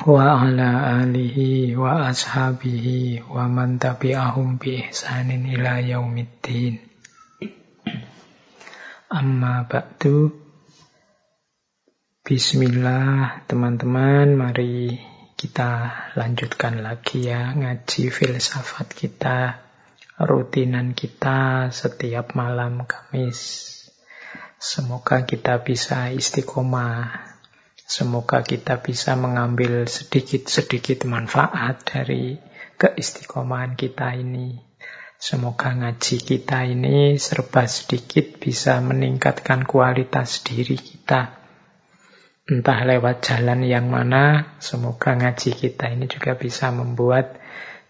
wa ala alihi wa ashabihi wa man tabi'ahum bi ihsanin ila yaumiddin. Amma ba'du. Bismillah teman-teman. Mari kita lanjutkan lagi ya Ngaji filsafat kita Rutinan kita setiap malam Kamis. Semoga kita bisa istiqomah Semoga kita bisa mengambil sedikit-sedikit manfaat dari keistiqomahan kita ini Semoga ngaji kita ini serba sedikit bisa meningkatkan kualitas diri kita. Entah lewat jalan yang mana, semoga ngaji kita ini juga bisa membuat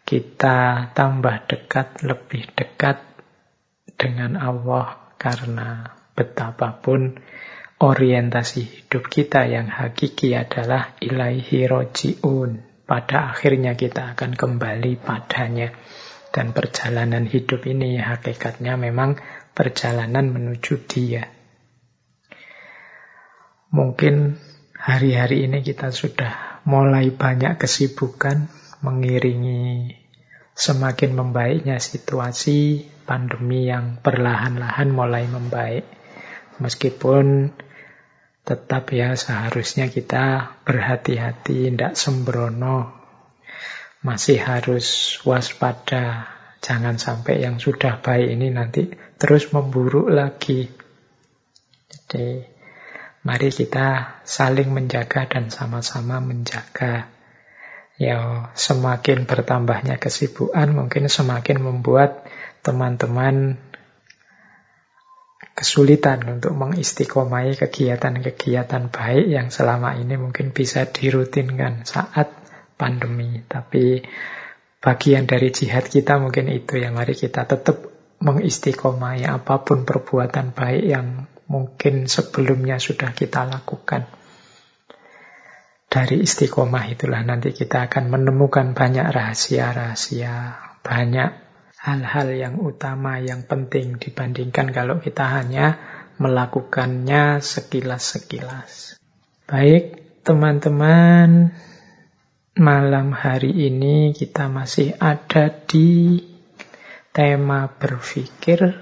kita tambah dekat, lebih dekat dengan Allah. Karena betapapun orientasi hidup kita yang hakiki adalah ilaihi roji'un. Pada akhirnya kita akan kembali padanya. Dan perjalanan hidup ini hakikatnya memang perjalanan menuju dia. Mungkin hari-hari ini kita sudah mulai banyak kesibukan mengiringi semakin membaiknya situasi pandemi yang perlahan-lahan mulai membaik. Meskipun tetap ya seharusnya kita berhati-hati, tidak sembrono, masih harus waspada. Jangan sampai yang sudah baik ini nanti terus memburuk lagi. Jadi mari kita saling menjaga dan sama-sama menjaga. Ya, semakin bertambahnya kesibukan mungkin semakin membuat teman-teman kesulitan untuk mengistiqomai kegiatan-kegiatan baik yang selama ini mungkin bisa dirutinkan saat pandemi. Tapi bagian dari jihad kita mungkin itu yang mari kita tetap mengistiqomai apa pun perbuatan baik yang mungkin sebelumnya sudah kita lakukan. Dari istiqomah itulah nanti kita akan menemukan banyak rahasia-rahasia, banyak hal-hal yang utama, yang penting dibandingkan kalau kita hanya melakukannya sekilas-sekilas. Baik, teman-teman, Malam hari ini kita masih ada di tema berpikir,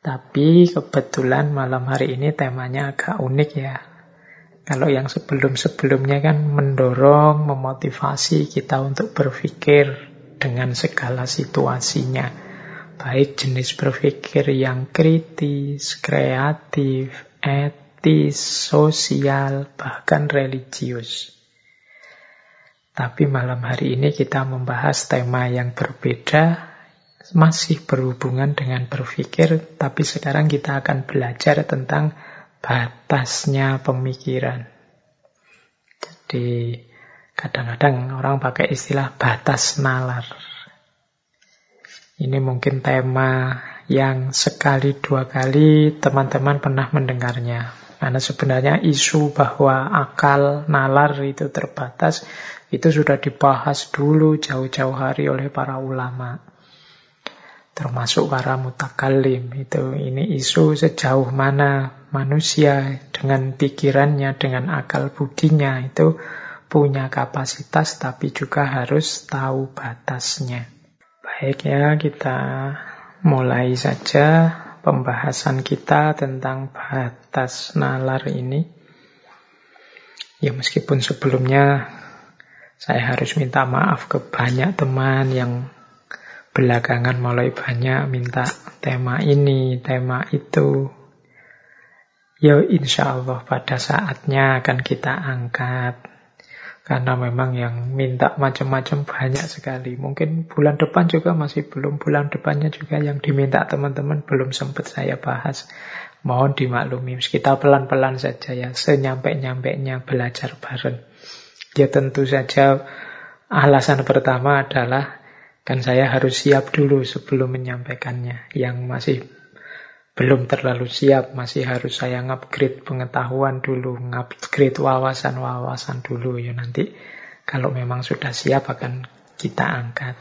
tapi kebetulan malam hari ini temanya agak unik ya. Kalau yang sebelum-sebelumnya kan mendorong, memotivasi kita untuk berpikir dengan segala situasinya. Baik jenis berpikir yang kritis, kreatif, etis, sosial, bahkan religius. Tapi malam hari ini kita membahas tema yang berbeda, masih berhubungan dengan berpikir, tapi sekarang kita akan belajar tentang batasnya pemikiran. Jadi kadang-kadang orang pakai istilah batas nalar. Ini mungkin tema yang sekali dua kali teman-teman pernah mendengarnya. Karena sebenarnya isu bahwa akal nalar itu terbatas itu sudah dibahas dulu jauh-jauh hari oleh para ulama. Termasuk para mutakalim. Itu ini isu sejauh mana manusia dengan pikirannya, dengan akal budinya itu punya kapasitas tapi juga harus tahu batasnya. Baik ya, kita mulai saja pembahasan kita tentang batas nalar ini. Ya meskipun sebelumnya saya harus minta maaf ke banyak teman yang belakangan mulai banyak minta tema ini, tema itu. Ya insya Allah pada saatnya akan kita angkat. Karena memang yang minta macam-macam banyak sekali. Mungkin bulan depan juga masih belum. Bulan depannya juga yang diminta teman-teman belum sempat saya bahas. Mohon dimaklumi. Kita pelan-pelan saja ya. Senyampe-nyampeknya belajar bareng. Ya tentu saja alasan pertama adalah kan saya harus siap dulu sebelum menyampaikannya. Yang masih belum terlalu siap, masih harus saya ngupgrade pengetahuan dulu, ngupgrade wawasan-wawasan dulu ya nanti kalau memang sudah siap akan kita angkat.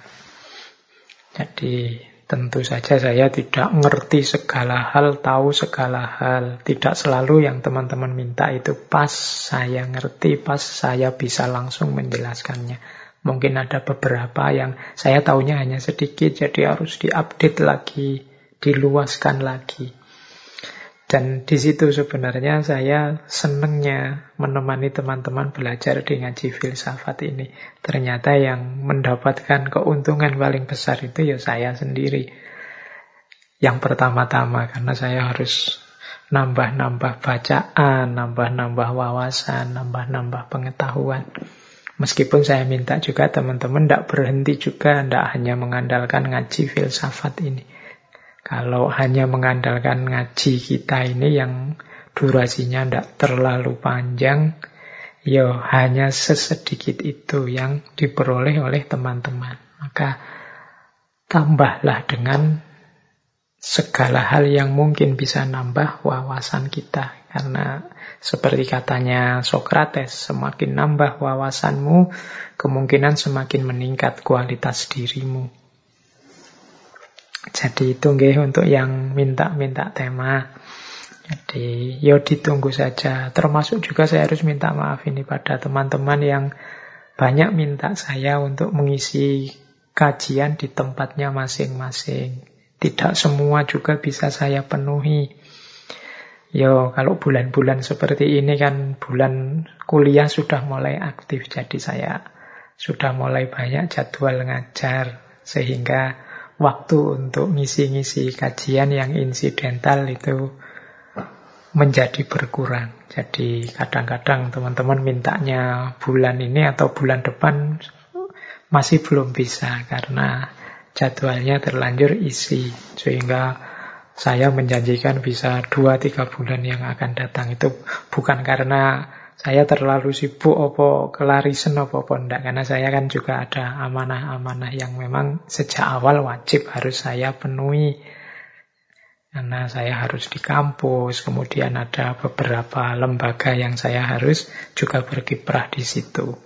Jadi Tentu saja saya tidak ngerti segala hal, tahu segala hal. Tidak selalu yang teman-teman minta itu pas saya ngerti, pas saya bisa langsung menjelaskannya. Mungkin ada beberapa yang saya tahunya hanya sedikit, jadi harus diupdate lagi, diluaskan lagi. Dan di situ sebenarnya saya senengnya menemani teman-teman belajar di ngaji filsafat ini. Ternyata yang mendapatkan keuntungan paling besar itu ya saya sendiri. Yang pertama-tama karena saya harus nambah-nambah bacaan, nambah-nambah wawasan, nambah-nambah pengetahuan. Meskipun saya minta juga teman-teman tidak berhenti juga, tidak hanya mengandalkan ngaji filsafat ini. Kalau hanya mengandalkan ngaji kita ini yang durasinya tidak terlalu panjang, ya hanya sesedikit itu yang diperoleh oleh teman-teman. Maka tambahlah dengan segala hal yang mungkin bisa nambah wawasan kita. Karena seperti katanya Sokrates, semakin nambah wawasanmu, kemungkinan semakin meningkat kualitas dirimu. Jadi itu nggih untuk yang minta-minta tema. Jadi yo ditunggu saja. Termasuk juga saya harus minta maaf ini pada teman-teman yang banyak minta saya untuk mengisi kajian di tempatnya masing-masing. Tidak semua juga bisa saya penuhi. Yo, kalau bulan-bulan seperti ini kan bulan kuliah sudah mulai aktif, jadi saya sudah mulai banyak jadwal ngajar sehingga waktu untuk ngisi-ngisi kajian yang insidental itu menjadi berkurang. Jadi kadang-kadang teman-teman mintanya bulan ini atau bulan depan masih belum bisa karena jadwalnya terlanjur isi. Sehingga saya menjanjikan bisa 2-3 bulan yang akan datang. Itu bukan karena saya terlalu sibuk apa kelarisan apa enggak karena saya kan juga ada amanah-amanah yang memang sejak awal wajib harus saya penuhi. Karena saya harus di kampus kemudian ada beberapa lembaga yang saya harus juga berkiprah di situ.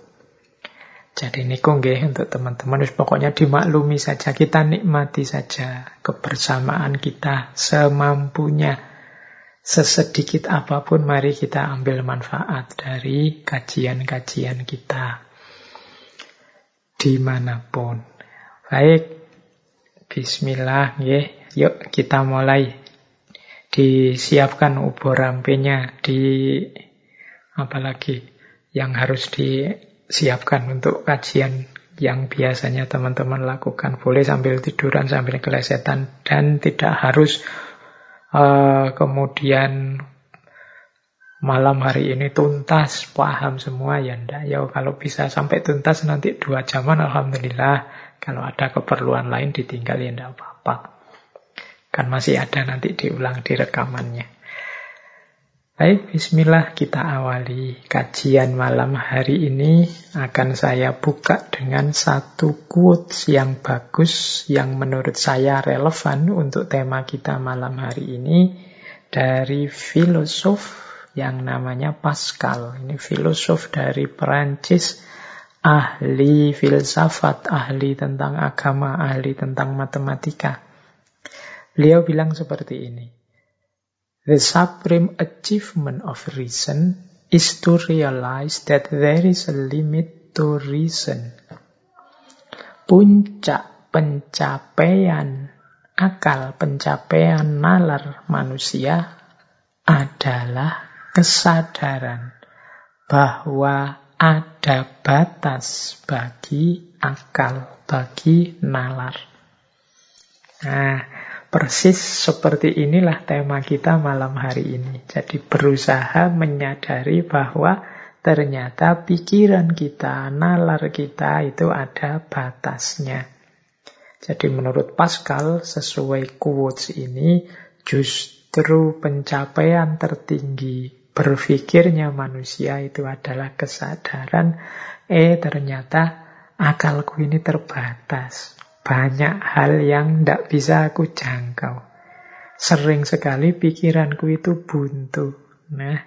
Jadi ini nggih untuk teman-teman pokoknya dimaklumi saja kita nikmati saja kebersamaan kita semampunya sesedikit apa pun mari kita ambil manfaat dari kajian-kajian kita di mana pun. Baik, Bismillah, ya. Yuk kita mulai. Disiapkan ubur rampenya di apalagi yang harus disiapkan untuk kajian yang biasanya teman-teman lakukan. Boleh sambil tiduran, sambil kelesetan, dan tidak harus uh, kemudian malam hari ini tuntas, paham semua ya ndak. Ya kalau bisa sampai tuntas nanti dua jaman Alhamdulillah. Kalau ada keperluan lain ditinggal ya ndak apa-apa. Kan masih ada nanti diulang di rekamannya. Baik, bismillah kita awali kajian malam hari ini akan saya buka dengan satu quotes yang bagus yang menurut saya relevan untuk tema kita malam hari ini dari filosof yang namanya Pascal. Ini filosof dari Perancis, ahli filsafat, ahli tentang agama, ahli tentang matematika. Beliau bilang seperti ini. The supreme achievement of reason is to realize that there is a limit to reason. Puncak pencapaian akal, pencapaian nalar manusia adalah kesadaran bahwa ada batas bagi akal, bagi nalar. Nah, Persis seperti inilah tema kita malam hari ini. Jadi berusaha menyadari bahwa ternyata pikiran kita, nalar kita itu ada batasnya. Jadi menurut Pascal, sesuai quotes ini, justru pencapaian tertinggi berpikirnya manusia itu adalah kesadaran Eh ternyata akalku ini terbatas. Banyak hal yang tidak bisa aku jangkau. Sering sekali pikiranku itu buntu. Nah,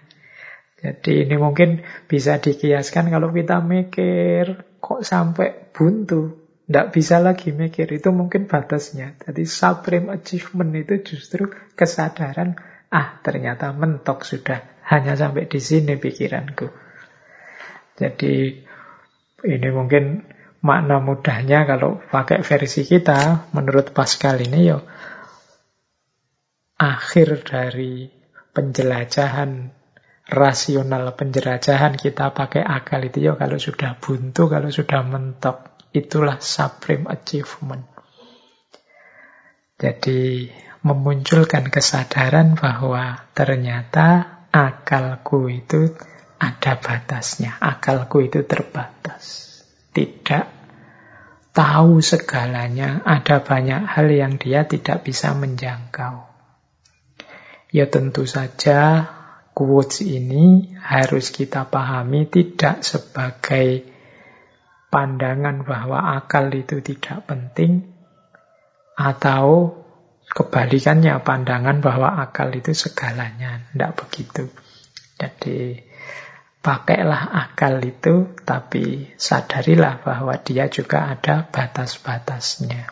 jadi ini mungkin bisa dikiaskan kalau kita mikir kok sampai buntu. Tidak bisa lagi mikir, itu mungkin batasnya. Jadi supreme achievement itu justru kesadaran, ah ternyata mentok sudah. Hanya sampai di sini pikiranku. Jadi ini mungkin makna mudahnya kalau pakai versi kita, menurut Pascal ini yo akhir dari penjelajahan rasional penjelajahan kita pakai akal itu yo kalau sudah buntu, kalau sudah mentok, itulah supreme achievement. Jadi memunculkan kesadaran bahwa ternyata akalku itu ada batasnya, akalku itu terbatas tidak tahu segalanya, ada banyak hal yang dia tidak bisa menjangkau. Ya tentu saja quotes ini harus kita pahami tidak sebagai pandangan bahwa akal itu tidak penting atau kebalikannya pandangan bahwa akal itu segalanya. Tidak begitu. Jadi Pakailah akal itu, tapi sadarilah bahwa dia juga ada batas-batasnya.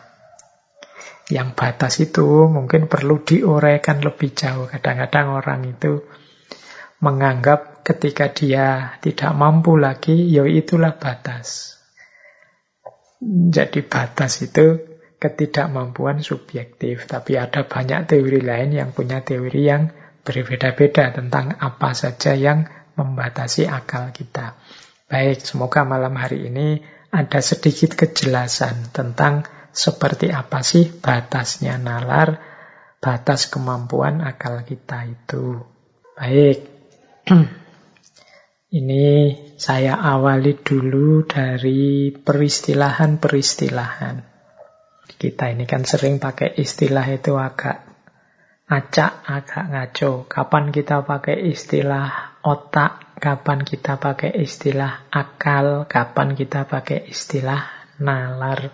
Yang batas itu mungkin perlu diuraikan lebih jauh. Kadang-kadang orang itu menganggap ketika dia tidak mampu lagi, ya itulah batas. Jadi batas itu ketidakmampuan subjektif. Tapi ada banyak teori lain yang punya teori yang berbeda-beda tentang apa saja yang membatasi akal kita. Baik, semoga malam hari ini ada sedikit kejelasan tentang seperti apa sih batasnya nalar, batas kemampuan akal kita itu. Baik, ini saya awali dulu dari peristilahan-peristilahan. Kita ini kan sering pakai istilah itu agak acak, agak ngaco. Kapan kita pakai istilah otak, kapan kita pakai istilah akal, kapan kita pakai istilah nalar.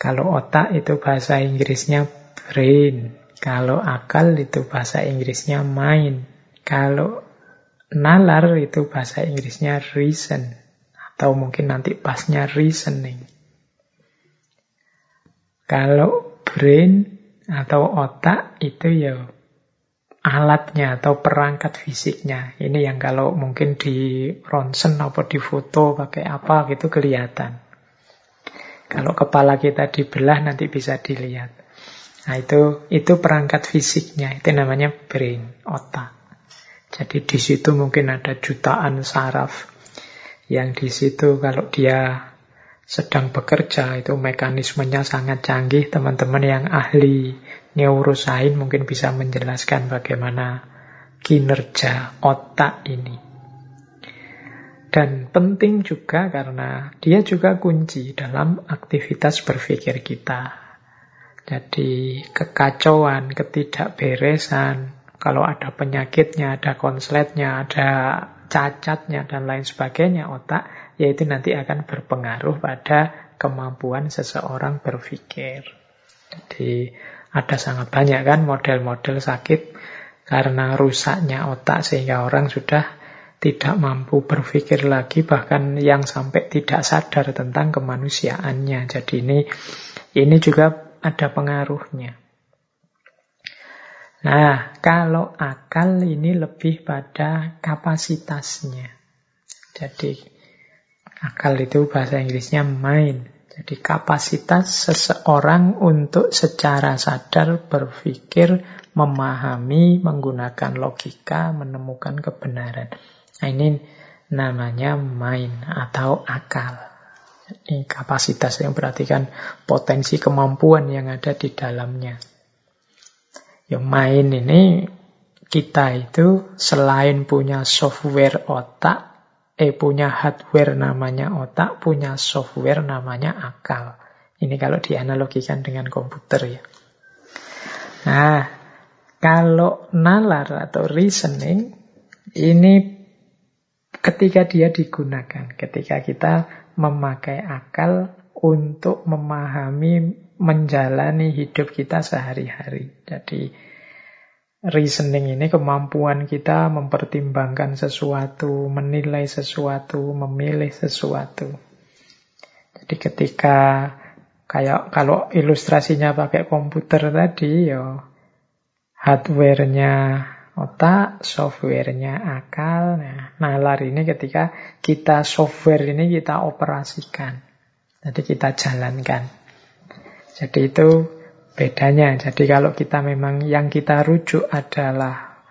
Kalau otak itu bahasa Inggrisnya brain, kalau akal itu bahasa Inggrisnya mind, kalau nalar itu bahasa Inggrisnya reason, atau mungkin nanti pasnya reasoning. Kalau brain atau otak itu ya alatnya atau perangkat fisiknya. Ini yang kalau mungkin di ronsen atau di foto pakai apa gitu kelihatan. Kalau kepala kita dibelah nanti bisa dilihat. Nah itu itu perangkat fisiknya, itu namanya brain, otak. Jadi di situ mungkin ada jutaan saraf yang di situ kalau dia sedang bekerja itu mekanismenya sangat canggih teman-teman yang ahli neurosain mungkin bisa menjelaskan bagaimana kinerja otak ini. Dan penting juga karena dia juga kunci dalam aktivitas berpikir kita. Jadi kekacauan, ketidakberesan, kalau ada penyakitnya, ada konsletnya, ada cacatnya, dan lain sebagainya otak, yaitu nanti akan berpengaruh pada kemampuan seseorang berpikir. Jadi ada sangat banyak kan model-model sakit karena rusaknya otak sehingga orang sudah tidak mampu berpikir lagi bahkan yang sampai tidak sadar tentang kemanusiaannya. Jadi ini ini juga ada pengaruhnya. Nah, kalau akal ini lebih pada kapasitasnya. Jadi akal itu bahasa Inggrisnya mind. Jadi kapasitas seseorang untuk secara sadar berpikir, memahami, menggunakan logika, menemukan kebenaran. Nah, ini namanya mind atau akal. Ini kapasitas yang berarti kan potensi kemampuan yang ada di dalamnya. Yang mind ini kita itu selain punya software otak, eh punya hardware namanya otak, punya software namanya akal. Ini kalau dianalogikan dengan komputer ya. Nah, kalau nalar atau reasoning ini ketika dia digunakan, ketika kita memakai akal untuk memahami, menjalani hidup kita sehari-hari. Jadi reasoning ini kemampuan kita mempertimbangkan sesuatu, menilai sesuatu, memilih sesuatu. Jadi ketika kayak kalau ilustrasinya pakai komputer tadi ya hardware-nya otak, software-nya akal. Nah, nalar ini ketika kita software ini kita operasikan. Jadi kita jalankan. Jadi itu bedanya. Jadi kalau kita memang yang kita rujuk adalah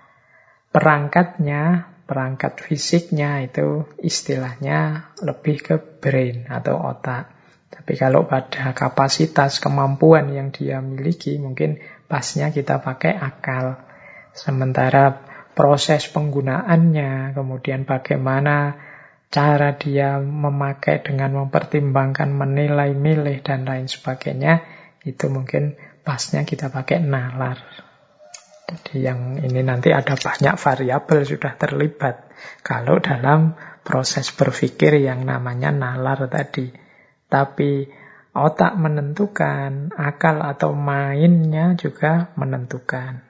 perangkatnya, perangkat fisiknya itu istilahnya lebih ke brain atau otak. Tapi kalau pada kapasitas kemampuan yang dia miliki, mungkin pasnya kita pakai akal. Sementara proses penggunaannya, kemudian bagaimana cara dia memakai dengan mempertimbangkan, menilai, milih, dan lain sebagainya, itu mungkin pasnya kita pakai nalar. Jadi yang ini nanti ada banyak variabel sudah terlibat. Kalau dalam proses berpikir yang namanya nalar tadi. Tapi otak menentukan, akal atau mainnya juga menentukan.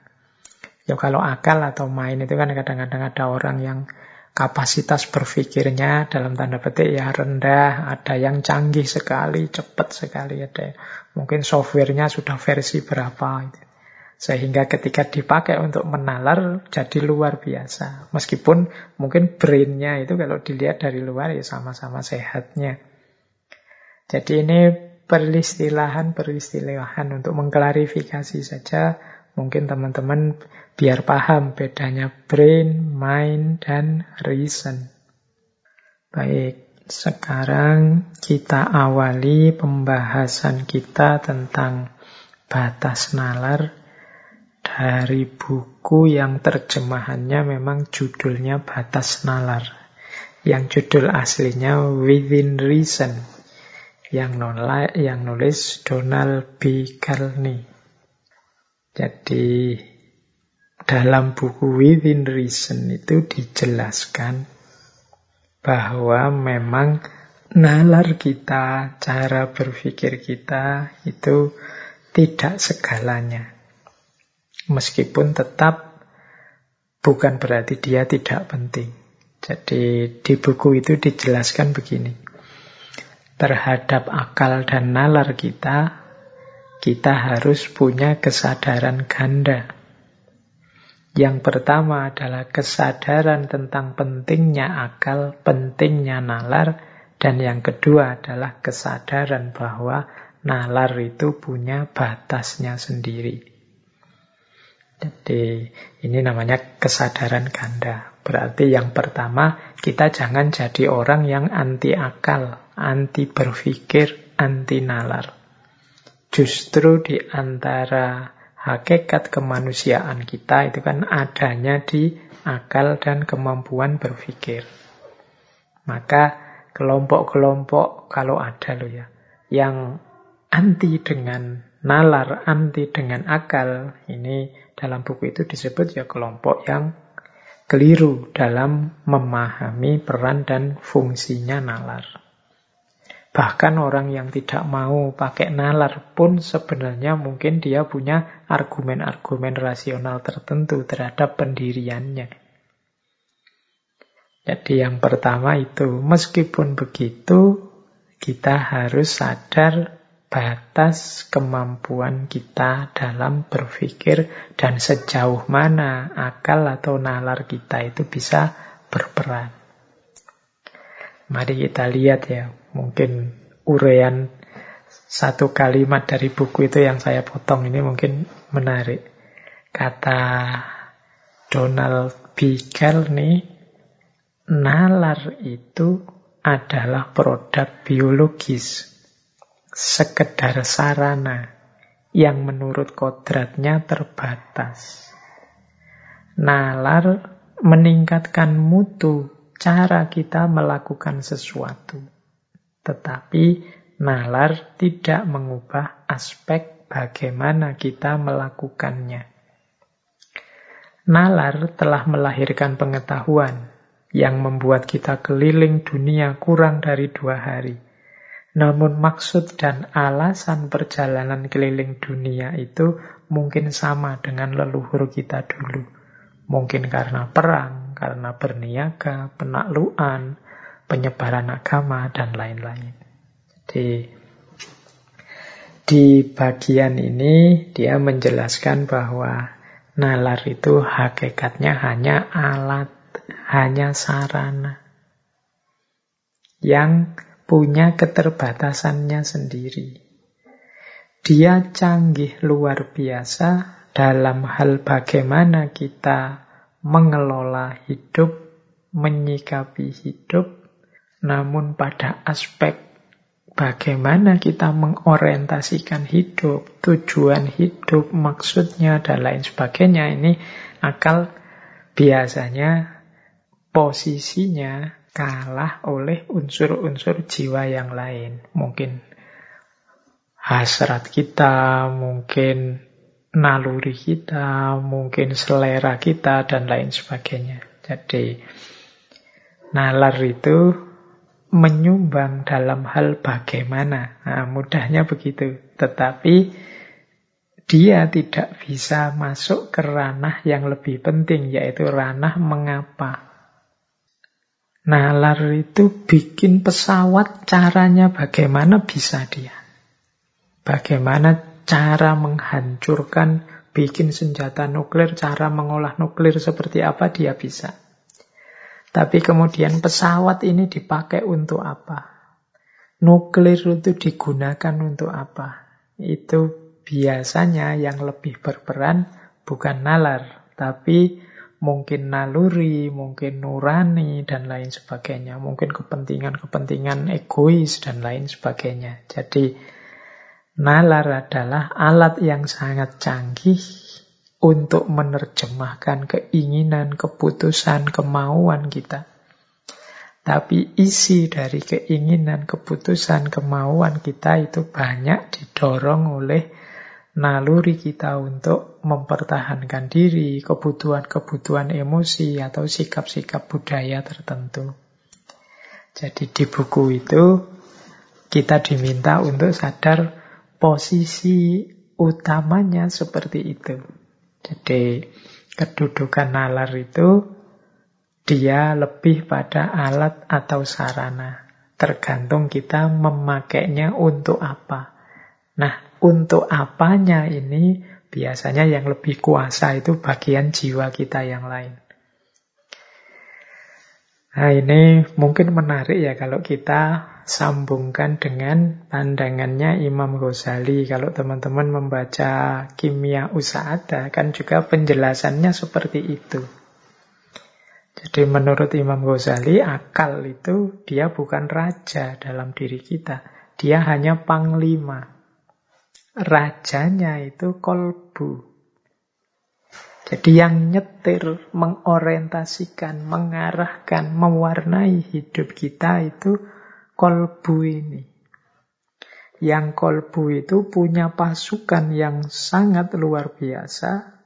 Ya kalau akal atau main itu kan kadang-kadang ada orang yang kapasitas berpikirnya dalam tanda petik ya rendah, ada yang canggih sekali, cepat sekali, ada mungkin softwarenya sudah versi berapa. Gitu. Sehingga ketika dipakai untuk menalar jadi luar biasa. Meskipun mungkin brainnya itu kalau dilihat dari luar ya sama-sama sehatnya. Jadi ini peristilahan-peristilahan untuk mengklarifikasi saja Mungkin teman-teman biar paham bedanya brain, mind, dan reason. Baik, sekarang kita awali pembahasan kita tentang batas nalar dari buku yang terjemahannya memang judulnya Batas Nalar. Yang judul aslinya Within Reason. Yang, yang nulis Donald B. Carney. Jadi dalam buku Within Reason itu dijelaskan bahwa memang nalar kita, cara berpikir kita itu tidak segalanya. Meskipun tetap bukan berarti dia tidak penting. Jadi di buku itu dijelaskan begini. Terhadap akal dan nalar kita, kita harus punya kesadaran ganda. Yang pertama adalah kesadaran tentang pentingnya akal, pentingnya nalar, dan yang kedua adalah kesadaran bahwa nalar itu punya batasnya sendiri. Jadi ini namanya kesadaran ganda. Berarti yang pertama kita jangan jadi orang yang anti akal, anti berpikir, anti nalar. Justru di antara hakikat kemanusiaan kita itu kan adanya di akal dan kemampuan berpikir. Maka kelompok-kelompok kalau ada loh ya, yang anti dengan nalar, anti dengan akal, ini dalam buku itu disebut ya kelompok yang keliru dalam memahami peran dan fungsinya nalar. Bahkan orang yang tidak mau pakai nalar pun sebenarnya mungkin dia punya argumen-argumen rasional tertentu terhadap pendiriannya. Jadi yang pertama itu, meskipun begitu, kita harus sadar batas kemampuan kita dalam berpikir dan sejauh mana akal atau nalar kita itu bisa berperan. Mari kita lihat ya, mungkin urean satu kalimat dari buku itu yang saya potong ini mungkin menarik. Kata Donald B. nih, nalar itu adalah produk biologis, sekedar sarana yang menurut kodratnya terbatas. Nalar meningkatkan mutu cara kita melakukan sesuatu. Tetapi nalar tidak mengubah aspek bagaimana kita melakukannya. Nalar telah melahirkan pengetahuan, yang membuat kita keliling dunia kurang dari dua hari. Namun maksud dan alasan perjalanan keliling dunia itu mungkin sama dengan leluhur kita dulu. Mungkin karena perang, karena berniaga, penaklukan, penyebaran agama, dan lain-lain. Jadi di bagian ini dia menjelaskan bahwa nalar itu hakikatnya hanya alat hanya sarana yang punya keterbatasannya sendiri. Dia canggih luar biasa dalam hal bagaimana kita mengelola hidup, menyikapi hidup, namun pada aspek bagaimana kita mengorientasikan hidup, tujuan hidup, maksudnya, dan lain sebagainya, ini akal biasanya posisinya kalah oleh unsur-unsur jiwa yang lain. Mungkin hasrat kita, mungkin naluri kita, mungkin selera kita, dan lain sebagainya. Jadi, nalar itu menyumbang dalam hal bagaimana. Nah, mudahnya begitu. Tetapi dia tidak bisa masuk ke ranah yang lebih penting, yaitu ranah mengapa. Nalar itu bikin pesawat caranya bagaimana bisa dia. Bagaimana cara menghancurkan, bikin senjata nuklir, cara mengolah nuklir seperti apa dia bisa. Tapi kemudian pesawat ini dipakai untuk apa? Nuklir itu digunakan untuk apa? Itu biasanya yang lebih berperan bukan nalar, tapi mungkin naluri, mungkin nurani, dan lain sebagainya. Mungkin kepentingan-kepentingan egois, dan lain sebagainya. Jadi, nalar adalah alat yang sangat canggih untuk menerjemahkan keinginan, keputusan, kemauan kita. Tapi isi dari keinginan, keputusan, kemauan kita itu banyak didorong oleh naluri kita untuk mempertahankan diri, kebutuhan-kebutuhan emosi, atau sikap-sikap budaya tertentu. Jadi di buku itu kita diminta untuk sadar posisi utamanya seperti itu. Jadi kedudukan nalar itu dia lebih pada alat atau sarana. Tergantung kita memakainya untuk apa. Nah, untuk apanya ini biasanya yang lebih kuasa itu bagian jiwa kita yang lain. Nah ini mungkin menarik ya kalau kita sambungkan dengan pandangannya Imam Ghazali. Kalau teman-teman membaca Kimia Usa'ada kan juga penjelasannya seperti itu. Jadi menurut Imam Ghazali akal itu dia bukan raja dalam diri kita. Dia hanya panglima rajanya itu kolbu. Jadi yang nyetir, mengorientasikan, mengarahkan, mewarnai hidup kita itu kolbu ini. Yang kolbu itu punya pasukan yang sangat luar biasa,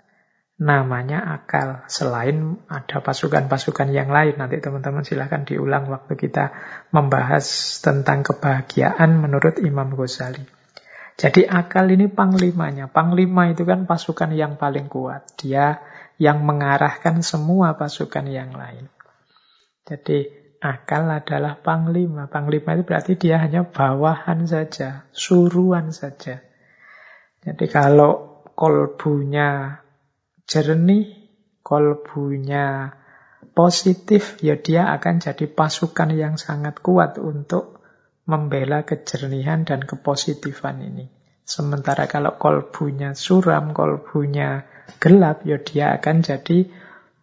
namanya akal. Selain ada pasukan-pasukan yang lain, nanti teman-teman silahkan diulang waktu kita membahas tentang kebahagiaan menurut Imam Ghazali. Jadi akal ini panglimanya. Panglima itu kan pasukan yang paling kuat. Dia yang mengarahkan semua pasukan yang lain. Jadi akal adalah panglima. Panglima itu berarti dia hanya bawahan saja, suruhan saja. Jadi kalau kolbunya jernih, kolbunya positif, ya dia akan jadi pasukan yang sangat kuat untuk membela kejernihan dan kepositifan ini. Sementara kalau kolbunya suram, kolbunya gelap, ya dia akan jadi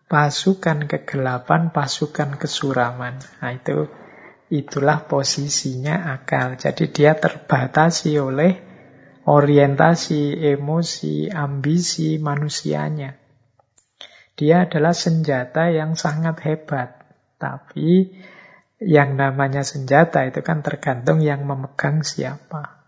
pasukan kegelapan, pasukan kesuraman. Nah itu itulah posisinya akal. Jadi dia terbatasi oleh orientasi, emosi, ambisi manusianya. Dia adalah senjata yang sangat hebat. Tapi yang namanya senjata itu kan tergantung yang memegang siapa.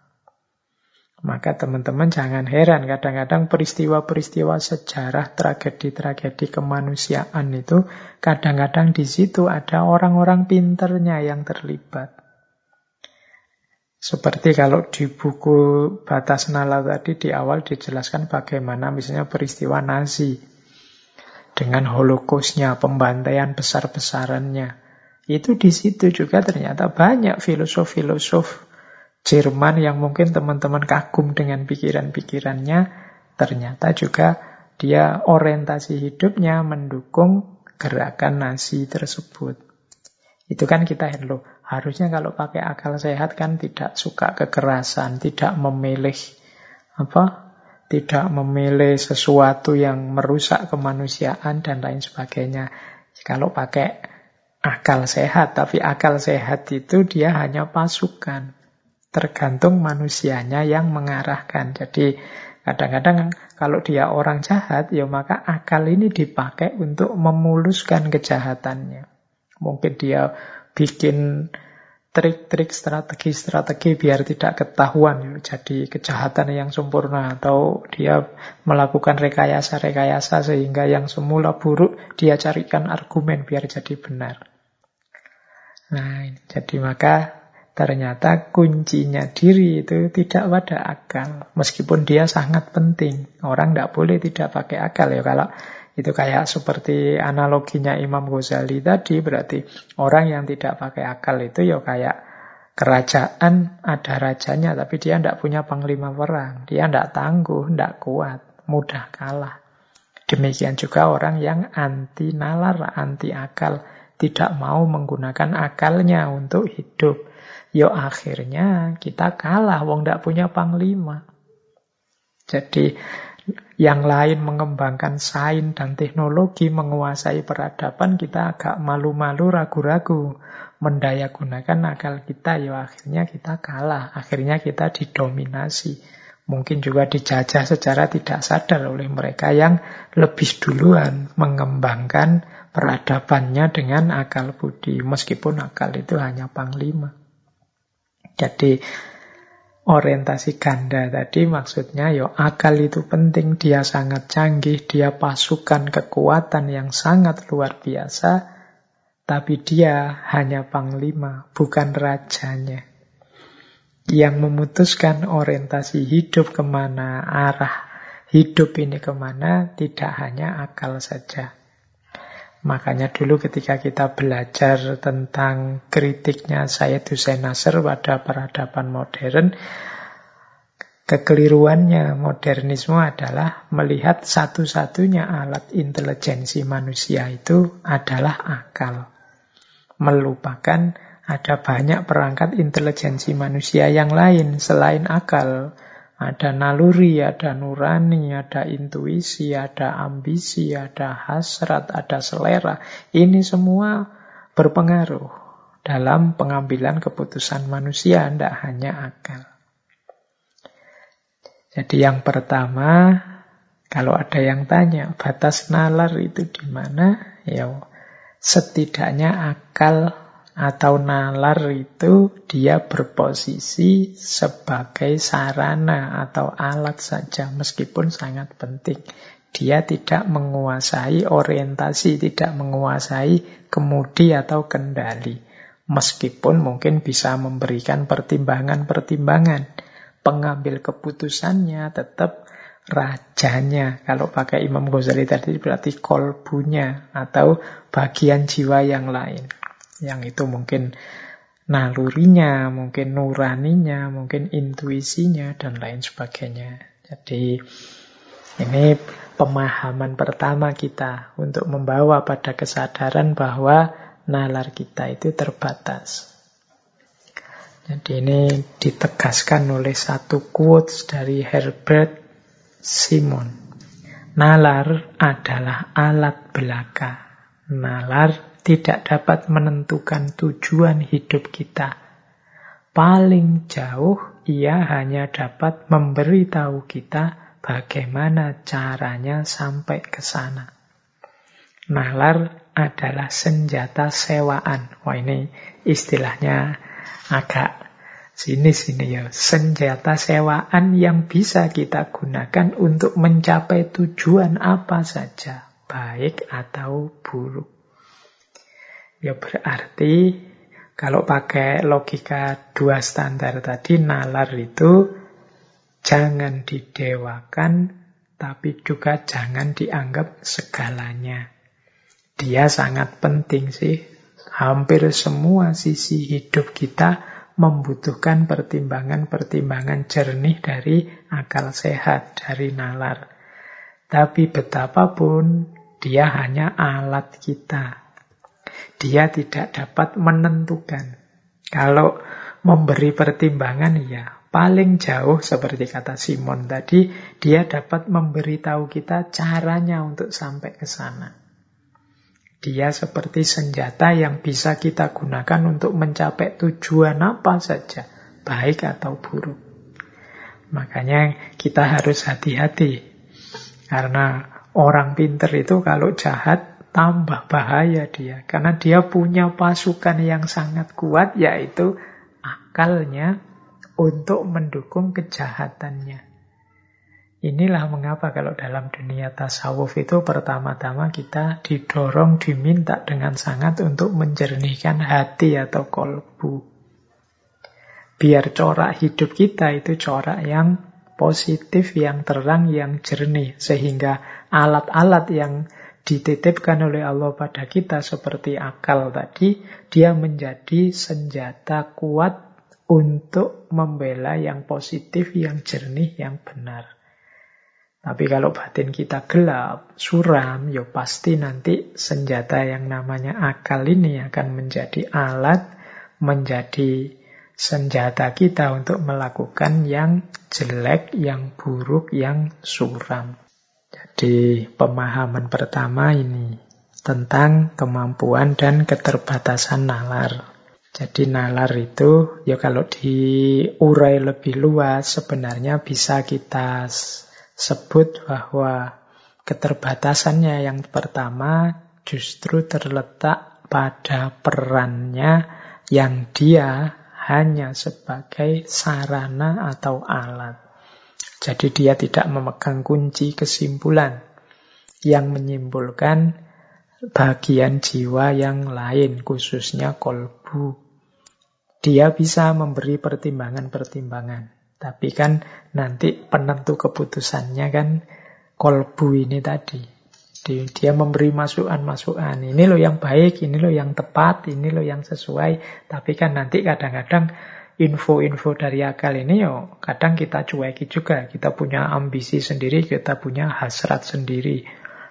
Maka teman-teman jangan heran kadang-kadang peristiwa-peristiwa sejarah, tragedi-tragedi kemanusiaan itu kadang-kadang di situ ada orang-orang pinternya yang terlibat. Seperti kalau di buku Batas Nala tadi di awal dijelaskan bagaimana misalnya peristiwa Nazi dengan holocaustnya, pembantaian besar-besarannya. Itu di situ juga ternyata banyak filosof-filosof Jerman yang mungkin teman-teman kagum dengan pikiran-pikirannya, ternyata juga dia orientasi hidupnya mendukung gerakan nasi tersebut. Itu kan kita loh, harusnya kalau pakai akal sehat kan tidak suka kekerasan, tidak memilih apa? Tidak memilih sesuatu yang merusak kemanusiaan dan lain sebagainya. Kalau pakai akal sehat, tapi akal sehat itu dia hanya pasukan. Tergantung manusianya yang mengarahkan. Jadi kadang-kadang kalau dia orang jahat, ya maka akal ini dipakai untuk memuluskan kejahatannya. Mungkin dia bikin trik-trik strategi-strategi biar tidak ketahuan ya, jadi kejahatan yang sempurna atau dia melakukan rekayasa-rekayasa sehingga yang semula buruk dia carikan argumen biar jadi benar. Nah, jadi maka Ternyata kuncinya diri itu tidak pada akal. Meskipun dia sangat penting. Orang tidak boleh tidak pakai akal ya. Kalau itu kayak seperti analoginya Imam Ghazali tadi. Berarti orang yang tidak pakai akal itu ya kayak kerajaan ada rajanya. Tapi dia tidak punya panglima perang. Dia tidak tangguh, tidak kuat. Mudah kalah. Demikian juga orang yang anti nalar, anti akal. Tidak mau menggunakan akalnya untuk hidup. Yo akhirnya kita kalah, wong ndak punya panglima. Jadi yang lain mengembangkan sains dan teknologi menguasai peradaban, kita agak malu-malu, ragu-ragu. Mendaya gunakan akal kita, ya akhirnya kita kalah. Akhirnya kita didominasi. Mungkin juga dijajah secara tidak sadar oleh mereka yang lebih duluan mengembangkan peradabannya dengan akal budi. Meskipun akal itu hanya panglima. Jadi orientasi ganda tadi maksudnya yo akal itu penting, dia sangat canggih, dia pasukan kekuatan yang sangat luar biasa, tapi dia hanya panglima, bukan rajanya. Yang memutuskan orientasi hidup ke mana, arah hidup ini ke mana, tidak hanya akal saja. Makanya dulu ketika kita belajar tentang kritiknya Sayyid Hussein Nasr pada peradaban modern, kekeliruannya modernisme adalah melihat satu-satunya alat intelijensi manusia itu adalah akal. Melupakan ada banyak perangkat intelijensi manusia yang lain selain akal. Ada naluri, ada nurani, ada intuisi, ada ambisi, ada hasrat, ada selera. Ini semua berpengaruh dalam pengambilan keputusan manusia, tidak hanya akal. Jadi yang pertama, kalau ada yang tanya, batas nalar itu di mana? Ya, setidaknya akal atau nalar itu dia berposisi sebagai sarana atau alat saja meskipun sangat penting. Dia tidak menguasai orientasi, tidak menguasai kemudi atau kendali. Meskipun mungkin bisa memberikan pertimbangan-pertimbangan. Pengambil keputusannya tetap rajanya. Kalau pakai Imam Ghazali tadi berarti kolbunya atau bagian jiwa yang lain. Yang itu mungkin nalurinya, mungkin nuraninya, mungkin intuisinya, dan lain sebagainya. Jadi ini pemahaman pertama kita untuk membawa pada kesadaran bahwa nalar kita itu terbatas. Jadi ini ditegaskan oleh satu quotes dari Herbert Simon. Nalar adalah alat belaka. Nalar tidak dapat menentukan tujuan hidup kita. Paling jauh, ia hanya dapat memberitahu kita bagaimana caranya sampai ke sana. Nalar adalah senjata sewaan. Wah ini istilahnya agak Sini sini ya, senjata sewaan yang bisa kita gunakan untuk mencapai tujuan apa saja, baik atau buruk. Ya berarti kalau pakai logika dua standar tadi, nalar itu jangan didewakan, tapi juga jangan dianggap segalanya. Dia sangat penting sih. Hampir semua sisi hidup kita membutuhkan pertimbangan-pertimbangan jernih dari akal sehat, dari nalar. Tapi betapapun dia hanya alat kita. Dia tidak dapat menentukan. Kalau memberi pertimbangan ya paling jauh seperti kata Simon tadi, dia dapat memberitahu kita caranya untuk sampai ke sana. Dia seperti senjata yang bisa kita gunakan untuk mencapai tujuan apa saja, baik atau buruk. Makanya kita harus hati-hati. Karena orang pinter itu kalau jahat tambah bahaya dia. Karena dia punya pasukan yang sangat kuat yaitu akalnya untuk mendukung kejahatannya. Inilah mengapa kalau dalam dunia tasawuf itu pertama-tama kita didorong, diminta dengan sangat untuk menjernihkan hati atau kolbu. Biar corak hidup kita itu corak yang positif, yang terang, yang jernih. Sehingga alat-alat yang dititipkan oleh Allah pada kita seperti akal tadi, dia menjadi senjata kuat untuk membela yang positif, yang jernih, yang benar. Tapi kalau batin kita gelap, suram, ya pasti nanti senjata yang namanya akal ini akan menjadi alat, menjadi senjata kita untuk melakukan yang jelek, yang buruk, yang suram. Jadi pemahaman pertama ini tentang kemampuan dan keterbatasan nalar. Jadi nalar itu ya kalau diurai lebih luas sebenarnya bisa kita sebut bahwa keterbatasannya yang pertama justru terletak pada perannya yang dia hanya sebagai sarana atau alat. Jadi dia tidak memegang kunci kesimpulan yang menyimpulkan bagian jiwa yang lain, khususnya kolbu. Dia bisa memberi pertimbangan-pertimbangan. Tapi kan nanti penentu keputusannya kan kolbu ini tadi. Dia memberi masukan-masukan. Ini loh yang baik, ini loh yang tepat, ini loh yang sesuai. Tapi kan nanti kadang-kadang info-info dari akal ini yo kadang kita cueki juga. Kita punya ambisi sendiri, kita punya hasrat sendiri.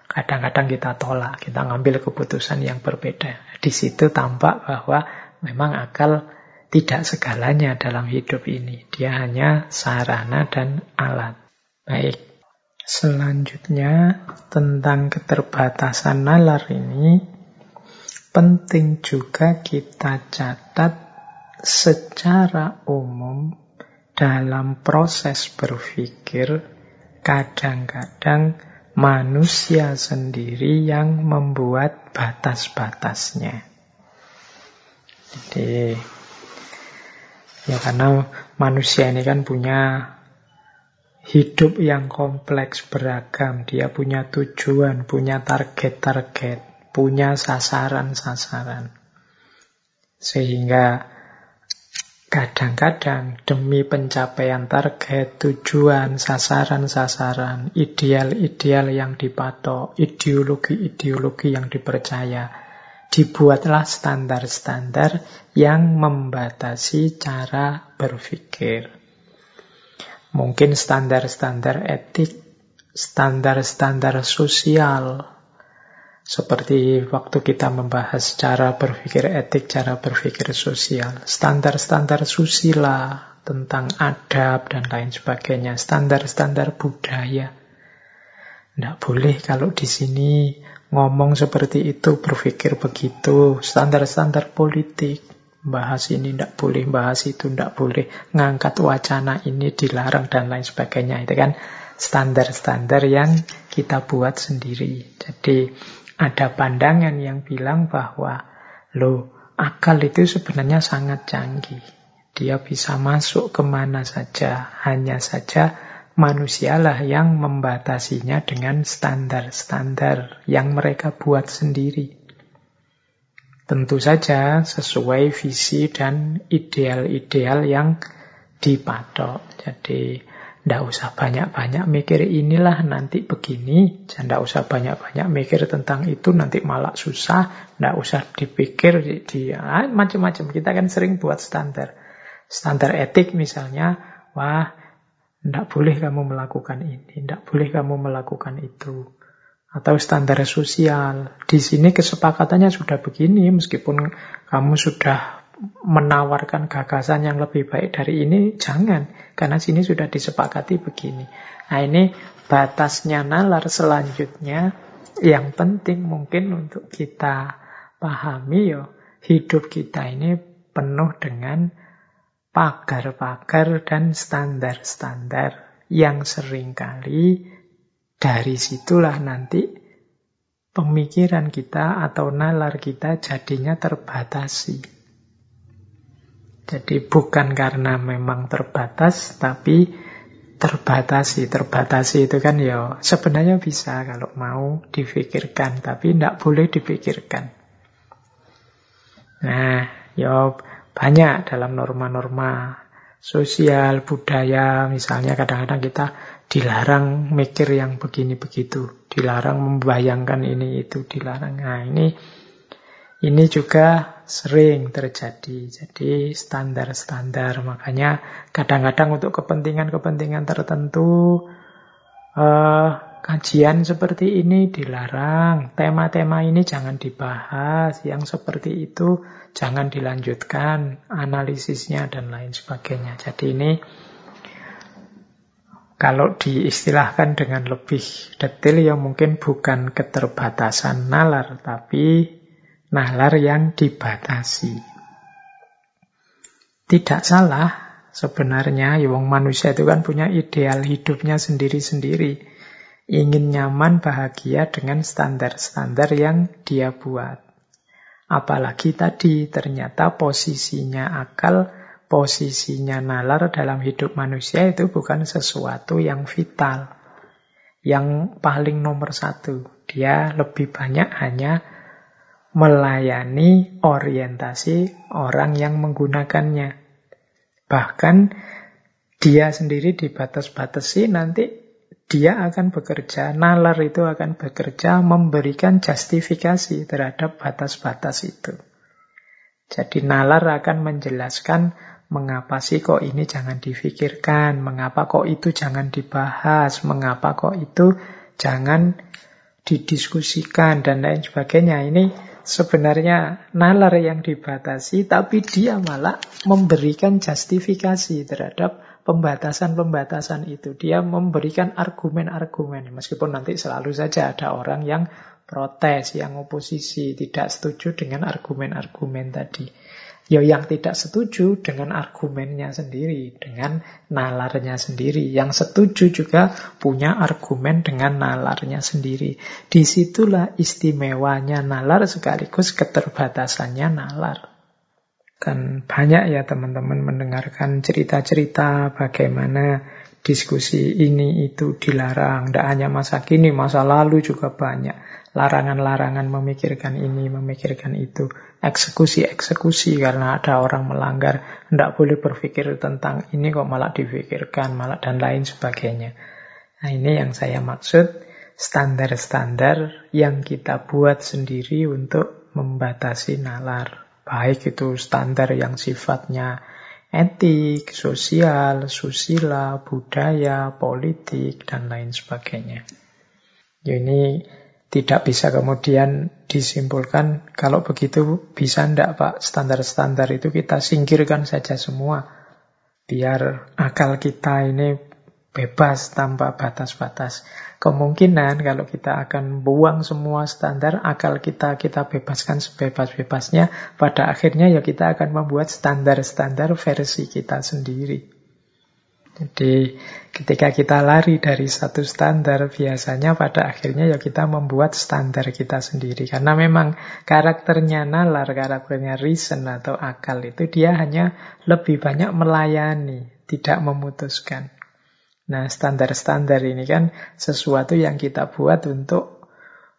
Kadang-kadang kita tolak, kita ngambil keputusan yang berbeda. Di situ tampak bahwa memang akal tidak segalanya dalam hidup ini. Dia hanya sarana dan alat. Baik. Selanjutnya tentang keterbatasan nalar ini penting juga kita catat secara umum dalam proses berpikir kadang-kadang manusia sendiri yang membuat batas-batasnya. Jadi Ya karena manusia ini kan punya hidup yang kompleks beragam. Dia punya tujuan, punya target-target, punya sasaran-sasaran. Sehingga kadang-kadang demi pencapaian target, tujuan, sasaran-sasaran, ideal-ideal yang dipatok, ideologi-ideologi yang dipercaya, dibuatlah standar-standar yang membatasi cara berpikir. Mungkin standar-standar etik, standar-standar sosial, seperti waktu kita membahas cara berpikir etik, cara berpikir sosial, standar-standar susila tentang adab dan lain sebagainya, standar-standar budaya. Tidak boleh kalau di sini ngomong seperti itu, berpikir begitu, standar-standar politik. Bahas ini tidak boleh, bahas itu tidak boleh, ngangkat wacana ini dilarang dan lain sebagainya. Itu kan standar-standar yang kita buat sendiri. Jadi ada pandangan yang bilang bahwa lo akal itu sebenarnya sangat canggih. Dia bisa masuk ke mana saja. Hanya saja manusialah yang membatasinya dengan standar-standar yang mereka buat sendiri. Tentu saja sesuai visi dan ideal-ideal yang dipatok. Jadi tidak usah banyak-banyak mikir inilah nanti begini. Tidak usah banyak-banyak mikir tentang itu nanti malah susah. Tidak usah dipikir di, di ah, macam-macam. Kita kan sering buat standar. Standar etik misalnya, wah tidak boleh kamu melakukan ini, tidak boleh kamu melakukan itu. Atau standar sosial. Di sini kesepakatannya sudah begini, meskipun kamu sudah menawarkan gagasan yang lebih baik dari ini, jangan. Karena sini sudah disepakati begini. Nah ini batasnya nalar selanjutnya yang penting mungkin untuk kita pahami yo hidup kita ini penuh dengan pagar-pagar dan standar-standar yang sering kali dari situlah nanti pemikiran kita atau nalar kita jadinya terbatasi. Jadi bukan karena memang terbatas, tapi terbatasi. Terbatasi itu kan ya sebenarnya bisa kalau mau difikirkan, tapi tidak boleh dipikirkan. Nah, ya banyak dalam norma-norma sosial, budaya, misalnya kadang-kadang kita dilarang mikir yang begini begitu, dilarang membayangkan ini itu, dilarang. Nah, ini ini juga sering terjadi. Jadi standar-standar. Makanya kadang-kadang untuk kepentingan-kepentingan tertentu eh, kajian seperti ini dilarang. Tema-tema ini jangan dibahas. Yang seperti itu jangan dilanjutkan analisisnya dan lain sebagainya. Jadi ini kalau diistilahkan dengan lebih detail ya mungkin bukan keterbatasan nalar tapi nalar yang dibatasi. Tidak salah sebenarnya, wong manusia itu kan punya ideal hidupnya sendiri-sendiri. Ingin nyaman, bahagia dengan standar-standar yang dia buat. Apalagi tadi ternyata posisinya akal, posisinya nalar dalam hidup manusia itu bukan sesuatu yang vital. Yang paling nomor satu. Dia lebih banyak hanya melayani orientasi orang yang menggunakannya. Bahkan dia sendiri dibatas-batasi nanti dia akan bekerja, nalar itu akan bekerja memberikan justifikasi terhadap batas-batas itu. Jadi nalar akan menjelaskan mengapa sih kok ini jangan difikirkan, mengapa kok itu jangan dibahas, mengapa kok itu jangan didiskusikan dan lain sebagainya. Ini sebenarnya nalar yang dibatasi, tapi dia malah memberikan justifikasi terhadap pembatasan-pembatasan itu. Dia memberikan argumen-argumen, meskipun nanti selalu saja ada orang yang protes, yang oposisi, tidak setuju dengan argumen-argumen tadi. Ya yang tidak setuju dengan argumennya sendiri, dengan nalarnya sendiri. Yang setuju juga punya argumen dengan nalarnya sendiri. Di situlah istimewanya nalar sekaligus keterbatasannya nalar. Kan banyak ya teman-teman mendengarkan cerita-cerita bagaimana diskusi ini itu dilarang. Tidak hanya masa kini, masa lalu juga banyak larangan-larangan memikirkan ini, memikirkan itu, eksekusi-eksekusi karena ada orang melanggar, tidak boleh berpikir tentang ini kok malah difikirkan, malah dan lain sebagainya. Nah ini yang saya maksud, standar-standar yang kita buat sendiri untuk membatasi nalar. Baik itu standar yang sifatnya etik, sosial, susila, budaya, politik, dan lain sebagainya. Ya, ini tidak bisa kemudian disimpulkan kalau begitu bisa ndak Pak standar-standar itu kita singkirkan saja semua biar akal kita ini bebas tanpa batas-batas. Kemungkinan kalau kita akan buang semua standar, akal kita kita bebaskan sebebas-bebasnya, pada akhirnya ya kita akan membuat standar-standar versi kita sendiri. Jadi ketika kita lari dari satu standar, biasanya pada akhirnya ya kita membuat standar kita sendiri. Karena memang karakternya nalar, karakternya reason atau akal itu dia hanya lebih banyak melayani, tidak memutuskan. Nah standar-standar ini kan sesuatu yang kita buat untuk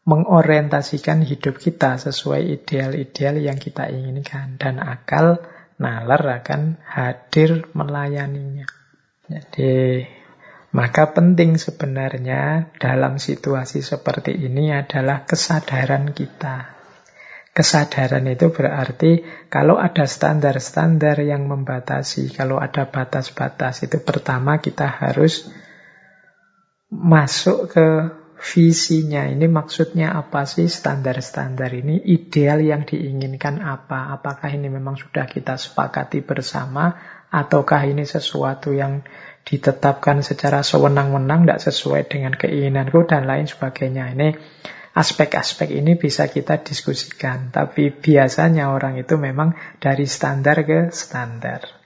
mengorientasikan hidup kita sesuai ideal-ideal yang kita inginkan. Dan akal nalar akan hadir melayaninya. Jadi maka penting sebenarnya dalam situasi seperti ini adalah kesadaran kita. Kesadaran itu berarti kalau ada standar-standar yang membatasi, kalau ada batas-batas, itu pertama kita harus masuk ke visinya. Ini maksudnya apa sih standar-standar ini? Ideal yang diinginkan apa? Apakah ini memang sudah kita sepakati bersama ataukah ini sesuatu yang ditetapkan secara sewenang-wenang, tidak sesuai dengan keinginanku, dan lain sebagainya. Ini aspek-aspek ini bisa kita diskusikan, tapi biasanya orang itu memang dari standar ke standar.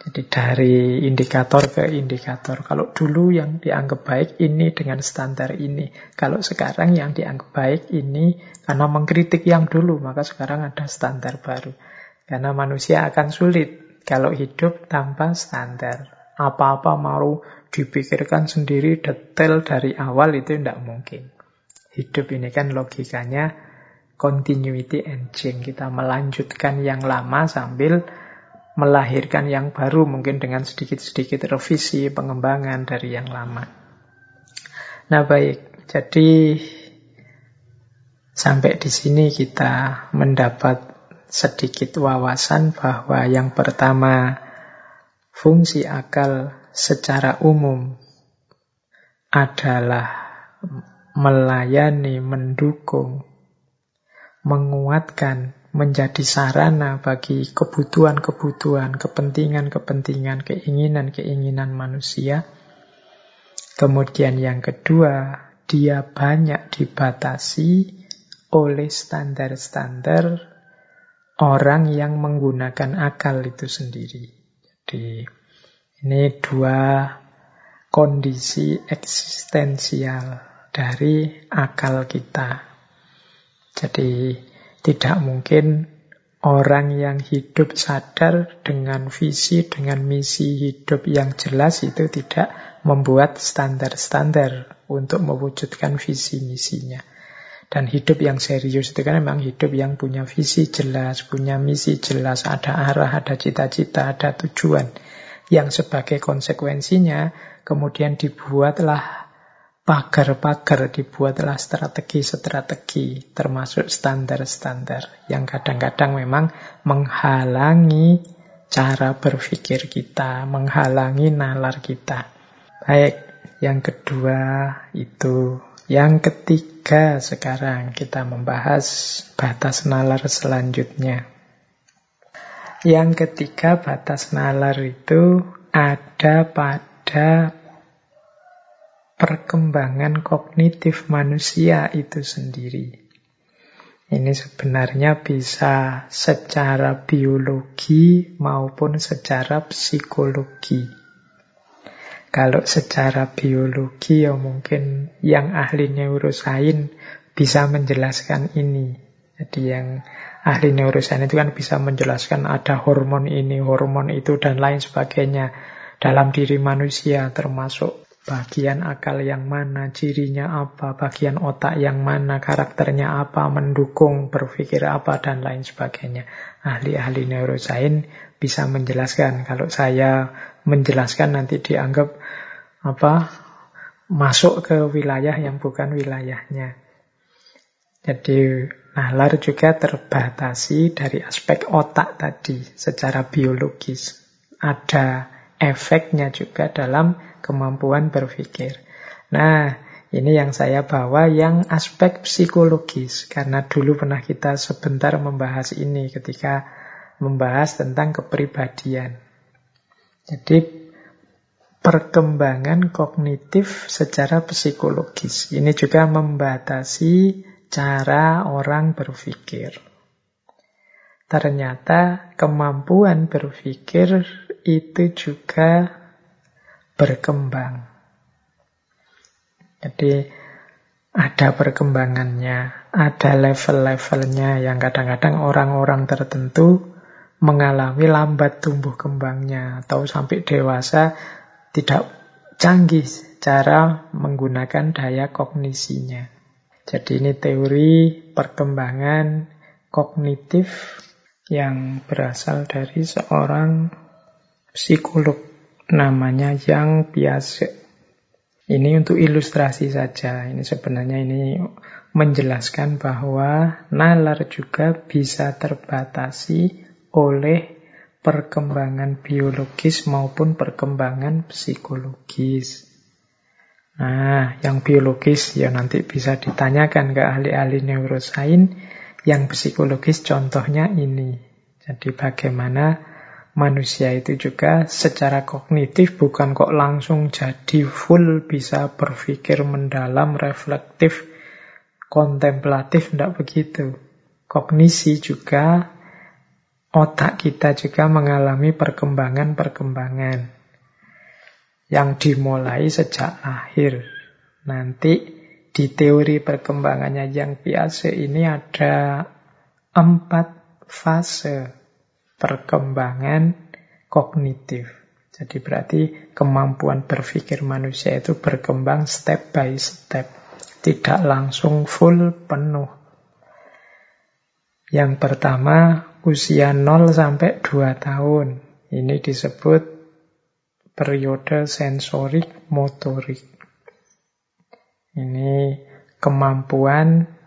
Jadi dari indikator ke indikator. Kalau dulu yang dianggap baik ini dengan standar ini. Kalau sekarang yang dianggap baik ini karena mengkritik yang dulu, maka sekarang ada standar baru. Karena manusia akan sulit kalau hidup tanpa standar. Apa-apa mau dipikirkan sendiri detail dari awal itu tidak mungkin. Hidup ini kan logikanya continuity engine. Kita melanjutkan yang lama sambil melahirkan yang baru mungkin dengan sedikit-sedikit revisi, pengembangan dari yang lama. Nah baik, jadi sampai di sini kita mendapat sedikit wawasan bahwa yang pertama fungsi akal secara umum adalah melayani, mendukung, menguatkan, menjadi sarana bagi kebutuhan-kebutuhan, kepentingan-kepentingan, keinginan-keinginan manusia. Kemudian yang kedua, dia banyak dibatasi oleh standar-standar orang yang menggunakan akal itu sendiri. Jadi ini dua kondisi eksistensial dari akal kita. Jadi tidak mungkin orang yang hidup sadar dengan visi, dengan misi hidup yang jelas itu tidak membuat standar-standar untuk mewujudkan visi misinya. Dan hidup yang serius itu kan memang hidup yang punya visi jelas, punya misi jelas, ada arah, ada cita-cita, ada tujuan. Yang sebagai konsekuensinya kemudian dibuatlah pagar-pagar, dibuatlah strategi-strategi, termasuk standar-standar yang kadang-kadang memang menghalangi cara berpikir kita, menghalangi nalar kita. Baik, yang kedua itu yang ketiga sekarang kita membahas batas nalar selanjutnya. Yang ketiga batas nalar itu ada pada perkembangan kognitif manusia itu sendiri. Ini sebenarnya bisa secara biologi maupun secara psikologi. Kalau secara biologi ya mungkin yang ahli neurosain bisa menjelaskan ini. Jadi yang ahli neurosain itu kan bisa menjelaskan ada hormon ini, hormon itu, dan lain sebagainya dalam diri manusia termasuk bagian akal yang mana, cirinya apa, bagian otak yang mana, karakternya apa, mendukung, berpikir apa, dan lain sebagainya. Ahli-ahli neurosain bisa menjelaskan. Kalau saya menjelaskan nanti dianggap apa masuk ke wilayah yang bukan wilayahnya. Jadi nalar juga terbatasi dari aspek otak tadi secara biologis. Ada efeknya juga dalam kemampuan berpikir. Nah, ini yang saya bawa yang aspek psikologis karena dulu pernah kita sebentar membahas ini ketika membahas tentang kepribadian. Jadi perkembangan kognitif secara psikologis. Ini juga membatasi cara orang berpikir. Ternyata kemampuan berpikir itu juga berkembang. Jadi ada perkembangannya, ada level-levelnya yang kadang-kadang orang-orang tertentu mengalami lambat tumbuh kembangnya atau sampai dewasa tidak canggih cara menggunakan daya kognisinya. Jadi ini teori perkembangan kognitif yang berasal dari seorang psikolog namanya Yang Piaget. Ini untuk ilustrasi saja. Ini sebenarnya ini menjelaskan bahwa nalar juga bisa terbatasi oleh perkembangan biologis maupun perkembangan psikologis. Nah, yang biologis ya nanti bisa ditanyakan ke ahli-ahli neurosain. Yang psikologis contohnya ini. Jadi bagaimana manusia itu juga secara kognitif bukan kok langsung jadi full bisa berpikir mendalam, reflektif, kontemplatif, tidak begitu. Kognisi juga, otak kita juga mengalami perkembangan-perkembangan yang dimulai sejak lahir. Nanti di teori perkembangannya yang biasa ini ada empat fase perkembangan kognitif. Jadi berarti kemampuan berpikir manusia itu berkembang step by step. Tidak langsung full penuh. Yang pertama usia 0 sampai 2 tahun. Ini disebut periode sensorik motorik. Ini kemampuan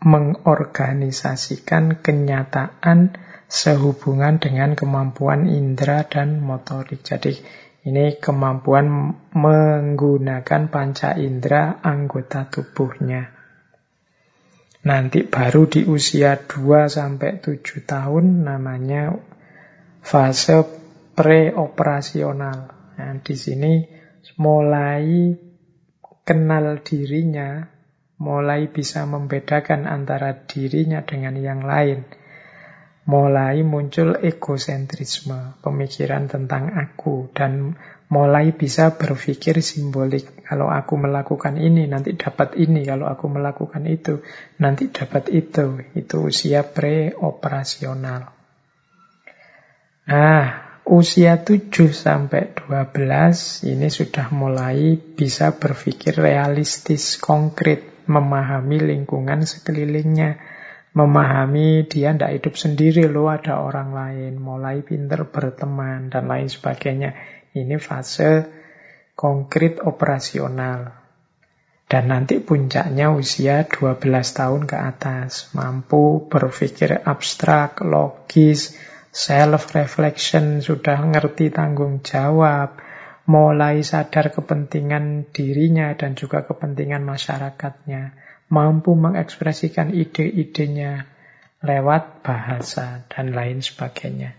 mengorganisasikan kenyataan sehubungan dengan kemampuan indera dan motorik. Jadi ini kemampuan menggunakan panca indera anggota tubuhnya. Nanti baru di usia 2 sampai 7 tahun namanya fase preoperasional. Nah, di sini mulai kenal dirinya, mulai bisa membedakan antara dirinya dengan yang lain mulai muncul egosentrisme, pemikiran tentang aku, dan mulai bisa berpikir simbolik. Kalau aku melakukan ini, nanti dapat ini. Kalau aku melakukan itu, nanti dapat itu. Itu usia preoperasional. Nah, usia 7 sampai 12 ini sudah mulai bisa berpikir realistis, konkret, memahami lingkungan sekelilingnya memahami dia tidak hidup sendiri loh ada orang lain mulai pinter berteman dan lain sebagainya. Ini fase konkret operasional. Dan nanti puncaknya usia 12 tahun ke atas. Mampu berpikir abstrak logis self reflection sudah ngerti tanggung jawab mulai sadar kepentingan dirinya dan juga kepentingan masyarakatnya mampu mengekspresikan ide-idenya lewat bahasa dan lain sebagainya.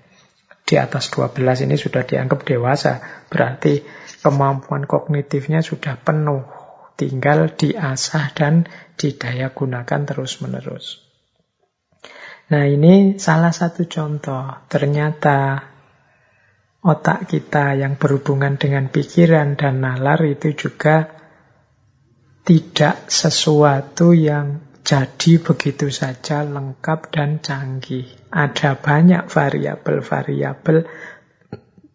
Di atas 12 ini sudah dianggap dewasa, berarti kemampuan kognitifnya sudah penuh, tinggal diasah dan didaya gunakan terus-menerus. Nah ini salah satu contoh, ternyata otak kita yang berhubungan dengan pikiran dan nalar itu juga tidak sesuatu yang jadi begitu saja lengkap dan canggih. Ada banyak variabel-variabel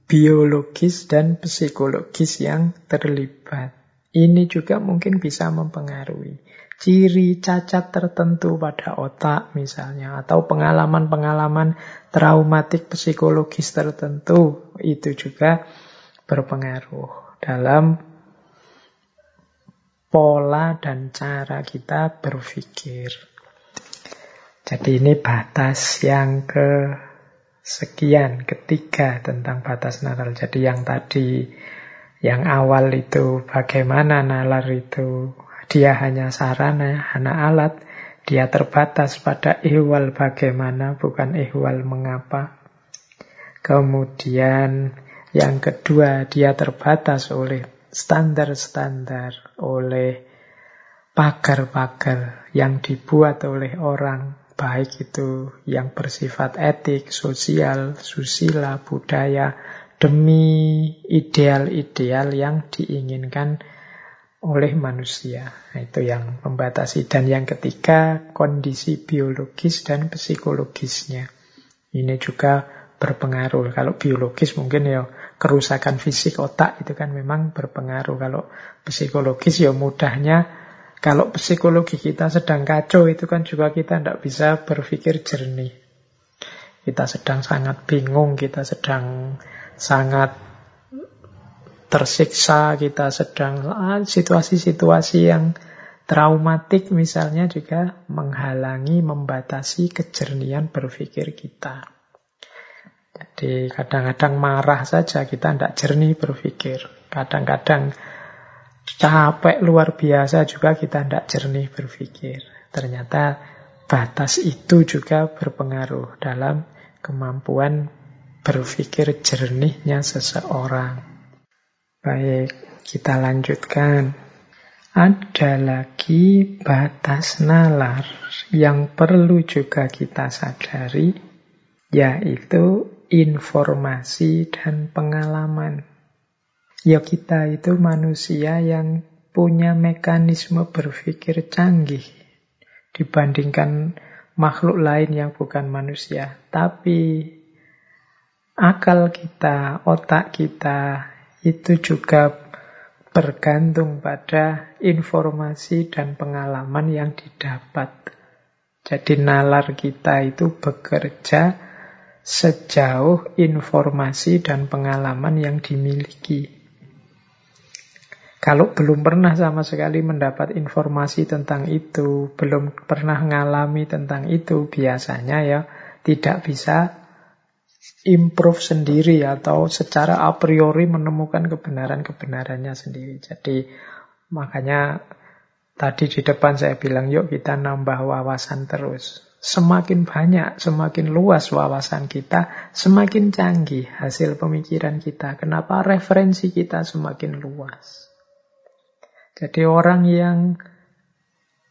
biologis dan psikologis yang terlibat. Ini juga mungkin bisa mempengaruhi ciri cacat tertentu pada otak misalnya atau pengalaman-pengalaman traumatik psikologis tertentu itu juga berpengaruh dalam pola dan cara kita berpikir. Jadi ini batas yang ke sekian, ketiga tentang batas nalar. Jadi yang tadi, yang awal itu bagaimana nalar itu, dia hanya sarana, hanya alat, dia terbatas pada ihwal bagaimana, bukan ihwal mengapa. Kemudian yang kedua, dia terbatas oleh standar-standar, oleh pagar-pagar yang dibuat oleh orang, baik itu yang bersifat etik, sosial, susila, budaya, demi ideal-ideal yang diinginkan oleh manusia. Nah, itu yang membatasi. Dan yang ketiga, kondisi biologis dan psikologisnya. Ini juga berpengaruh. Kalau biologis mungkin ya kerusakan fisik otak itu kan memang berpengaruh. Kalau psikologis ya mudahnya kalau psikologi kita sedang kacau itu kan juga kita tidak bisa berpikir jernih. Kita sedang sangat bingung, kita sedang sangat tersiksa, kita sedang ah, situasi-situasi yang traumatik misalnya juga menghalangi, membatasi kejernihan berpikir kita. Jadi kadang-kadang marah saja kita tidak jernih berpikir. Kadang-kadang capek luar biasa juga kita tidak jernih berpikir. Ternyata batas itu juga berpengaruh dalam kemampuan berpikir jernihnya seseorang. Baik, kita lanjutkan. Ada lagi batas nalar yang perlu juga kita sadari, yaitu informasi dan pengalaman. Ya kita itu manusia yang punya mekanisme berpikir canggih dibandingkan makhluk lain yang bukan manusia. Tapi akal kita, otak kita, itu juga bergantung pada informasi dan pengalaman yang didapat. Jadi nalar kita itu bekerja sejauh informasi dan pengalaman yang dimiliki. Kalau belum pernah sama sekali mendapat informasi tentang itu, belum pernah mengalami tentang itu, biasanya ya tidak bisa improve sendiri atau secara a priori menemukan kebenaran-kebenarannya sendiri. Jadi makanya tadi di depan saya bilang yuk kita nambah wawasan terus. Semakin banyak, semakin luas wawasan kita, semakin canggih hasil pemikiran kita. Kenapa referensi kita semakin luas? Jadi orang yang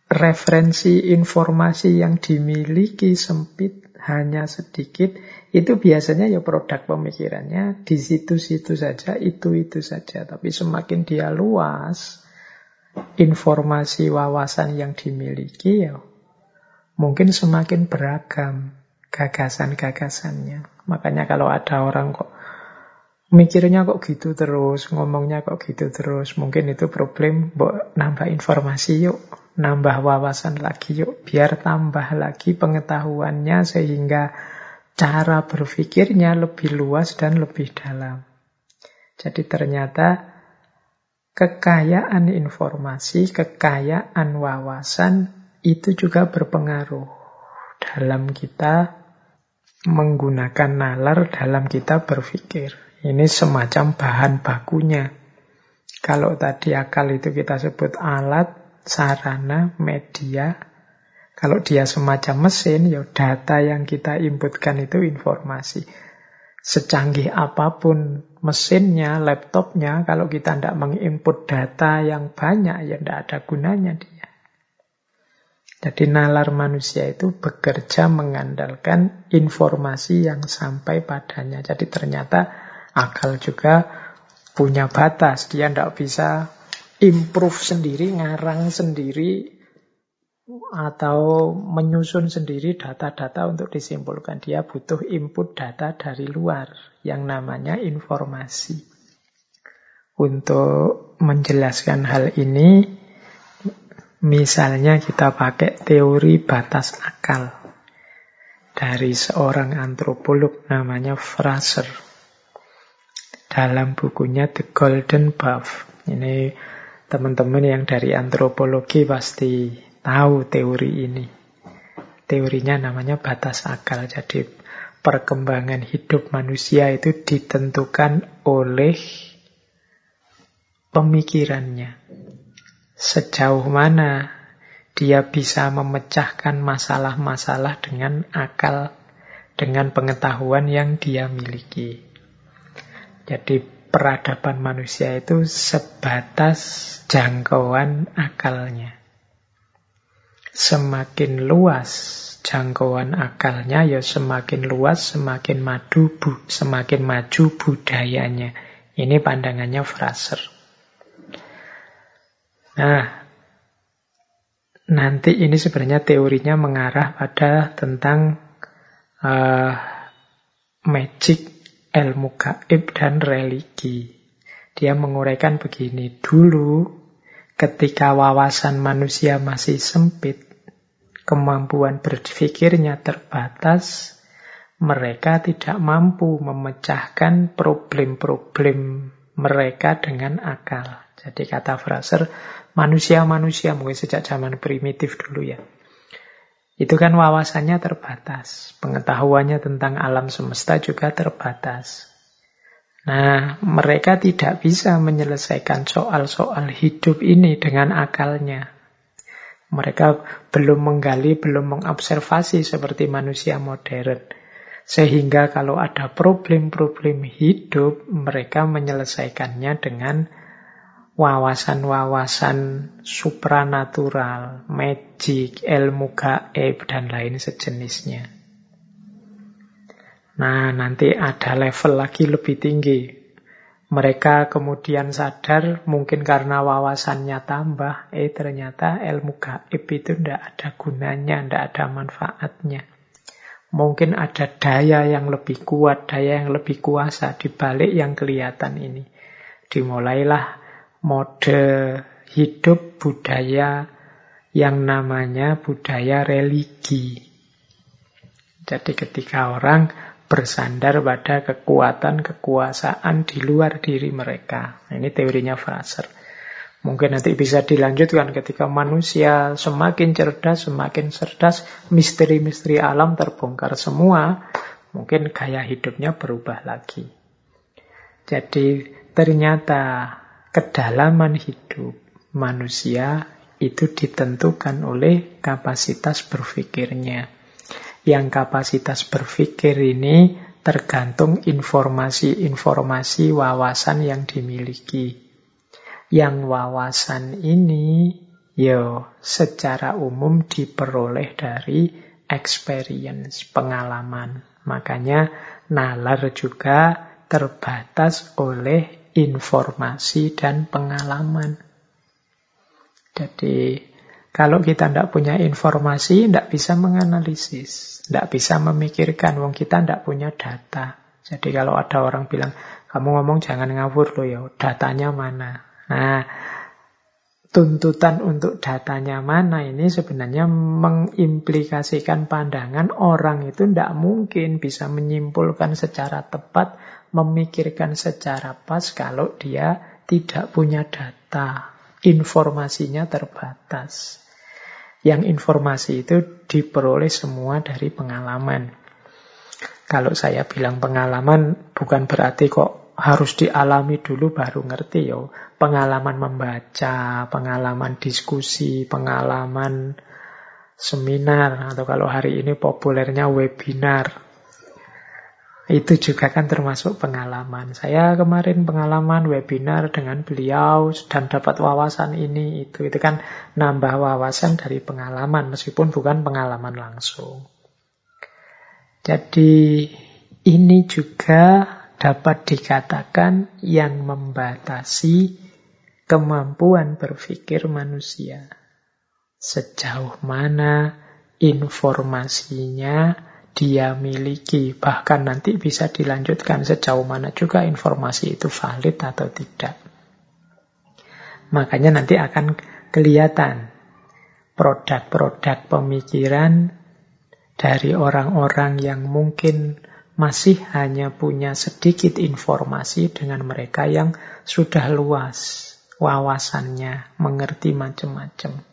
referensi informasi yang dimiliki sempit hanya sedikit, itu biasanya ya produk pemikirannya di situ-situ saja, itu-itu saja. Tapi semakin dia luas, informasi wawasan yang dimiliki ya mungkin semakin beragam gagasan-gagasannya. Makanya kalau ada orang kok mikirnya kok gitu terus, ngomongnya kok gitu terus, mungkin itu problem, mbok nambah informasi yuk, nambah wawasan lagi yuk, biar tambah lagi pengetahuannya sehingga cara berpikirnya lebih luas dan lebih dalam. Jadi ternyata kekayaan informasi, kekayaan wawasan itu juga berpengaruh dalam kita menggunakan nalar dalam kita berpikir. Ini semacam bahan bakunya. Kalau tadi akal itu kita sebut alat, sarana, media, kalau dia semacam mesin, ya data yang kita inputkan itu informasi. Secanggih apa pun mesinnya, laptopnya, kalau kita tidak menginput data yang banyak, ya tidak ada gunanya dia. Jadi nalar manusia itu bekerja mengandalkan informasi yang sampai padanya. Jadi ternyata akal juga punya batas. Dia tidak bisa improve sendiri, ngarang sendiri, atau menyusun sendiri data-data untuk disimpulkan. Dia butuh input data dari luar yang namanya informasi. Untuk menjelaskan hal ini, misalnya kita pakai teori batas akal dari seorang antropolog namanya Fraser dalam bukunya The Golden Buff. Ini teman-teman yang dari antropologi pasti tahu teori ini. Teorinya namanya batas akal. Jadi perkembangan hidup manusia itu ditentukan oleh pemikirannya. Sejauh mana dia bisa memecahkan masalah-masalah dengan akal, dengan pengetahuan yang dia miliki. Jadi peradaban manusia itu sebatas jangkauan akalnya. semakin luas jangkauan akalnya, ya semakin luas, semakin madu, bu, semakin maju budayanya. Ini pandangannya Fraser. Nah, nanti ini sebenarnya teorinya mengarah pada tentang uh, magic, ilmu gaib, dan religi. Dia menguraikan begini, dulu ketika wawasan manusia masih sempit, kemampuan berpikirnya terbatas, mereka tidak mampu memecahkan problem-problem mereka dengan akal. Jadi kata Fraser, manusia-manusia mungkin sejak zaman primitif dulu ya. Itu kan wawasannya terbatas. Pengetahuannya tentang alam semesta juga terbatas. Nah, mereka tidak bisa menyelesaikan soal-soal hidup ini dengan akalnya. Mereka belum menggali, belum mengobservasi seperti manusia modern. Sehingga kalau ada problem-problem hidup, mereka menyelesaikannya dengan wawasan-wawasan supranatural, magic, ilmu gaib, dan lain sejenisnya. Nah, nanti ada level lagi lebih tinggi. Mereka kemudian sadar mungkin karena wawasannya tambah, eh ternyata ilmu gaib itu tidak ada gunanya, tidak ada manfaatnya. Mungkin ada daya yang lebih kuat, daya yang lebih kuasa di balik yang kelihatan ini. Dimulailah mode hidup budaya yang namanya budaya religi. Jadi ketika orang bersandar pada kekuatan kekuasaan di luar diri mereka. Nah, ini teorinya Fraser. Mungkin nanti bisa dilanjutkan ketika manusia semakin cerdas, semakin cerdas, misteri-misteri alam terbongkar semua, mungkin gaya hidupnya berubah lagi. Jadi ternyata kedalaman hidup manusia itu ditentukan oleh kapasitas berpikirnya yang kapasitas berpikir ini tergantung informasi-informasi wawasan yang dimiliki. Yang wawasan ini yo secara umum diperoleh dari experience, pengalaman. Makanya nalar juga terbatas oleh informasi dan pengalaman. Jadi kalau kita tidak punya informasi, tidak bisa menganalisis. Tidak bisa memikirkan, wong kita tidak punya data. Jadi kalau ada orang bilang, kamu ngomong jangan ngawur loh ya, datanya mana? Nah, tuntutan untuk datanya mana ini sebenarnya mengimplikasikan pandangan orang itu tidak mungkin bisa menyimpulkan secara tepat, memikirkan secara pas kalau dia tidak punya data. Informasinya terbatas. Yang informasi itu diperoleh semua dari pengalaman. Kalau saya bilang pengalaman bukan berarti kok harus dialami dulu baru ngerti yo. Pengalaman membaca, pengalaman diskusi, pengalaman seminar atau kalau hari ini populernya webinar. Itu juga kan termasuk pengalaman. Saya kemarin pengalaman webinar dengan beliau dan dapat wawasan ini itu. Itu kan nambah wawasan dari pengalaman meskipun bukan pengalaman langsung. Jadi ini juga dapat dikatakan yang membatasi kemampuan berpikir manusia. Sejauh mana informasinya dia miliki. Bahkan nanti bisa dilanjutkan sejauh mana juga informasi itu valid atau tidak. Makanya nanti akan kelihatan produk-produk pemikiran dari orang-orang yang mungkin masih hanya punya sedikit informasi dengan mereka yang sudah luas wawasannya, mengerti macam-macam.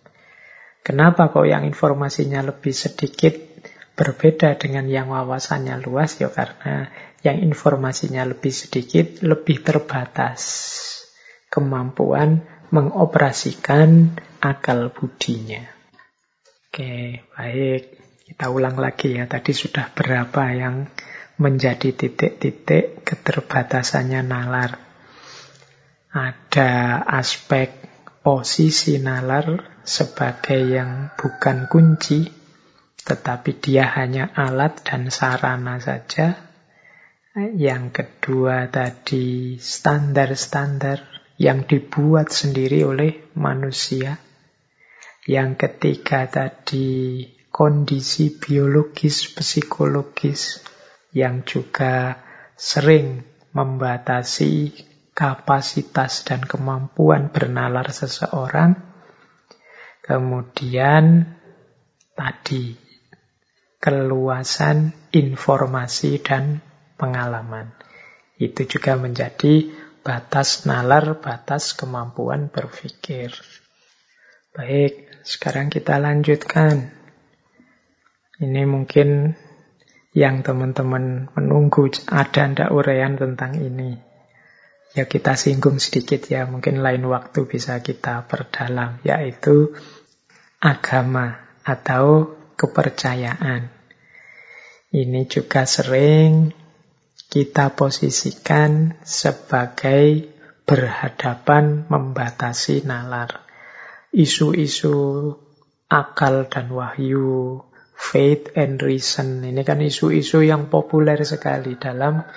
Kenapa kok yang informasinya lebih sedikit berbeda dengan yang wawasannya luas ya karena yang informasinya lebih sedikit, lebih terbatas kemampuan mengoperasikan akal budinya. Oke, baik. Kita ulang lagi ya. Tadi sudah berapa yang menjadi titik-titik keterbatasannya nalar. Ada aspek posisi nalar sebagai yang bukan kunci, tetapi dia hanya alat dan sarana saja. Yang kedua tadi standar-standar yang dibuat sendiri oleh manusia. Yang ketiga tadi kondisi biologis, psikologis yang juga sering membatasi kapasitas dan kemampuan bernalar seseorang. Kemudian tadi keluasan informasi dan pengalaman. Itu juga menjadi batas nalar, batas kemampuan berpikir. Baik, sekarang kita lanjutkan. Ini mungkin yang teman-teman menunggu ada ndak uraian tentang ini. Ya kita singgung sedikit ya, mungkin lain waktu bisa kita perdalam, yaitu agama atau kepercayaan. Ini juga sering kita posisikan sebagai berhadapan membatasi nalar. Isu-isu akal dan wahyu, faith and reason, ini kan isu-isu yang populer sekali dalam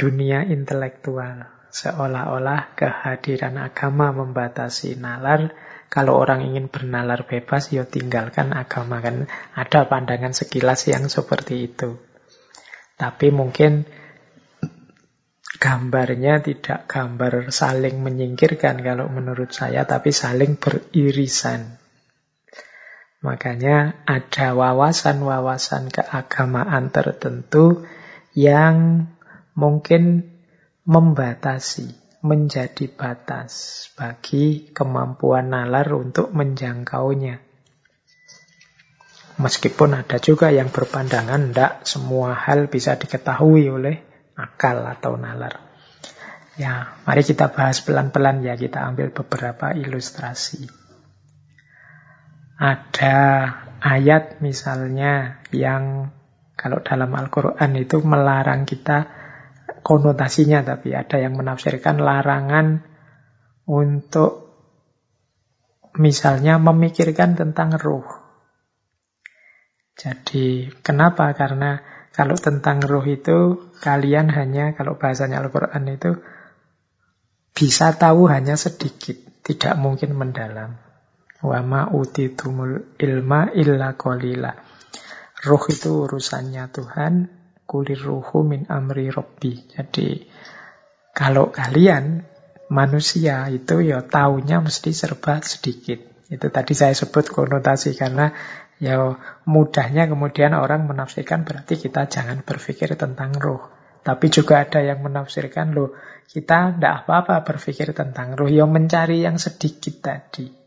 dunia intelektual. Seolah-olah kehadiran agama membatasi nalar. Kalau orang ingin bernalar bebas, ya tinggalkan agama. Kan ada pandangan sekilas yang seperti itu. Tapi mungkin gambarnya tidak gambar saling menyingkirkan kalau menurut saya, tapi saling beririsan. Makanya ada wawasan-wawasan keagamaan tertentu yang mungkin membatasi, menjadi batas bagi kemampuan nalar untuk menjangkaunya. Meskipun ada juga yang berpandangan tidak semua hal bisa diketahui oleh akal atau nalar. Ya, mari kita bahas pelan-pelan ya, kita ambil beberapa ilustrasi. Ada ayat misalnya yang kalau dalam Al-Quran itu melarang kita konotasinya tapi ada yang menafsirkan larangan untuk misalnya memikirkan tentang ruh. Jadi kenapa? Karena kalau tentang ruh itu kalian hanya kalau bahasanya Al-Qur'an itu bisa tahu hanya sedikit, tidak mungkin mendalam. Wa ma utitumul ilma illa qalila. Ruh itu urusannya Tuhan, kulir ruhu min amri robbi. Jadi kalau kalian manusia itu ya taunya mesti serba sedikit. Itu tadi saya sebut konotasi karena ya mudahnya kemudian orang menafsirkan berarti kita jangan berpikir tentang roh. Tapi juga ada yang menafsirkan loh kita tidak apa-apa berpikir tentang roh, yang mencari yang sedikit tadi.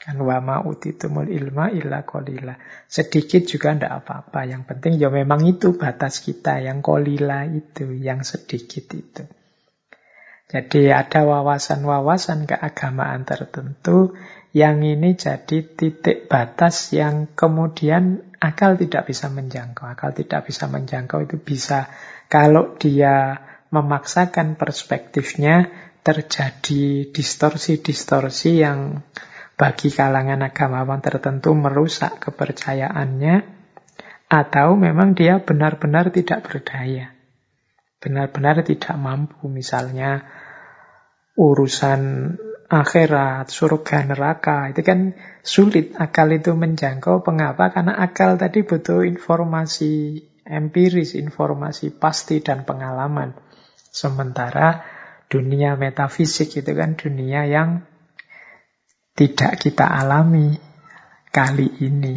Kan wama utitumul ilma illa kolila. Sedikit juga ndak apa-apa. Yang penting ya memang itu batas kita. Yang kolila itu, yang sedikit itu. Jadi ada wawasan-wawasan keagamaan tertentu yang ini jadi titik batas yang kemudian akal tidak bisa menjangkau. Akal tidak bisa menjangkau itu bisa kalau dia memaksakan perspektifnya terjadi distorsi-distorsi yang bagi kalangan agamawan tertentu merusak kepercayaannya, atau memang dia benar-benar tidak berdaya. Benar-benar tidak mampu, misalnya urusan akhirat, surga, neraka, itu kan sulit akal itu menjangkau. Pengapa? Karena akal tadi butuh informasi empiris, informasi pasti dan pengalaman. Sementara dunia metafisik itu kan dunia yang tidak kita alami kali ini.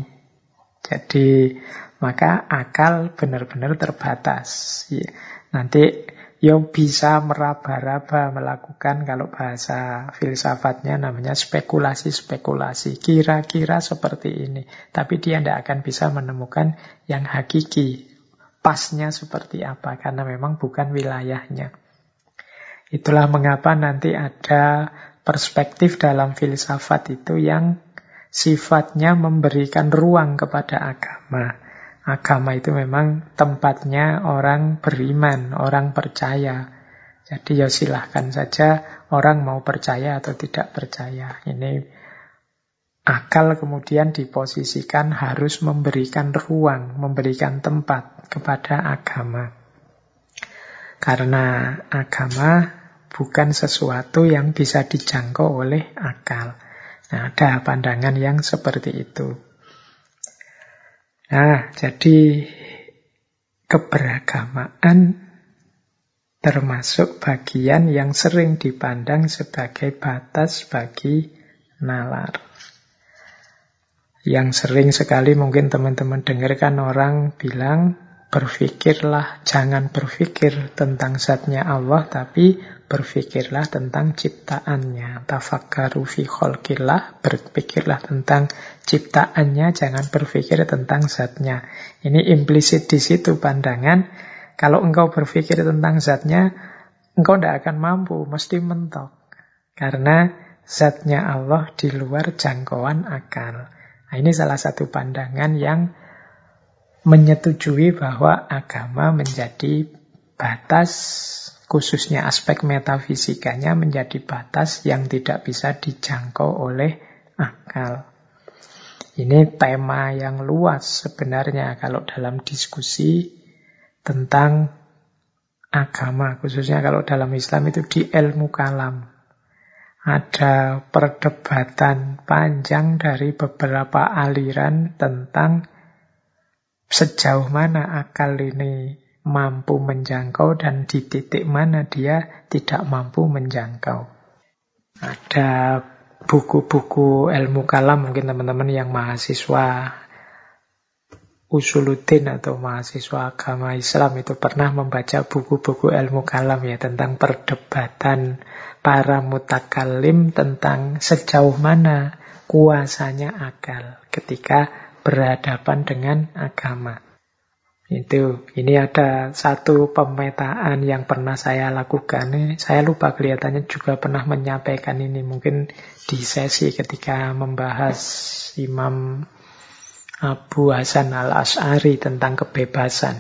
Jadi maka akal benar-benar terbatas. Ya, nanti yang bisa meraba-raba melakukan kalau bahasa filsafatnya namanya spekulasi-spekulasi. Kira-kira seperti ini. Tapi dia tidak akan bisa menemukan yang hakiki. Pasnya seperti apa. Karena memang bukan wilayahnya. Itulah mengapa nanti ada perspektif dalam filsafat itu yang sifatnya memberikan ruang kepada agama. Agama itu memang tempatnya orang beriman, orang percaya. Jadi ya silahkan saja orang mau percaya atau tidak percaya. Ini akal kemudian diposisikan harus memberikan ruang, memberikan tempat kepada agama. Karena agama bukan sesuatu yang bisa dijangkau oleh akal. Nah, ada pandangan yang seperti itu. Nah, jadi keberagamaan termasuk bagian yang sering dipandang sebagai batas bagi nalar. Yang sering sekali mungkin teman-teman dengarkan orang bilang, berpikirlah, jangan berpikir tentang zatnya Allah, tapi berpikirlah tentang ciptaannya. Tafakkaru fi kholqillah, berpikirlah tentang ciptaannya, jangan berpikir tentang zatnya. Ini implisit di situ pandangan, kalau engkau berpikir tentang zatnya, engkau tidak akan mampu, mesti mentok. Karena zatnya Allah di luar jangkauan akal. Nah, ini salah satu pandangan yang menyetujui bahwa agama menjadi batas khususnya aspek metafisikanya menjadi batas yang tidak bisa dijangkau oleh akal. Ini tema yang luas sebenarnya kalau dalam diskusi tentang agama, khususnya kalau dalam Islam itu di ilmu kalam. Ada perdebatan panjang dari beberapa aliran tentang sejauh mana akal ini mampu menjangkau dan di titik mana dia tidak mampu menjangkau. Ada buku-buku ilmu kalam mungkin teman-teman yang mahasiswa usuluddin atau mahasiswa agama Islam itu pernah membaca buku-buku ilmu kalam ya tentang perdebatan para mutakalim tentang sejauh mana kuasanya akal ketika berhadapan dengan agama. Itu, ini ada satu pemetaan yang pernah saya lakukan. Ini saya lupa kelihatannya juga pernah menyampaikan ini. Mungkin di sesi ketika membahas Imam Abu Hasan al-Ash'ari tentang kebebasan.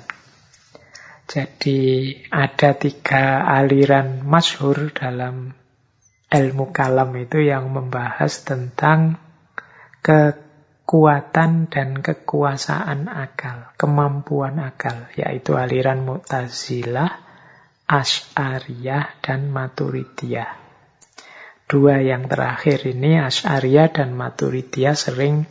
Jadi ada tiga aliran masyhur dalam ilmu kalam itu yang membahas tentang ke kekuatan dan kekuasaan akal, kemampuan akal, yaitu aliran Mu'tazilah, Ash'ariyah, dan Maturidiyah. Dua yang terakhir ini, Ash'ariyah dan Maturidiyah sering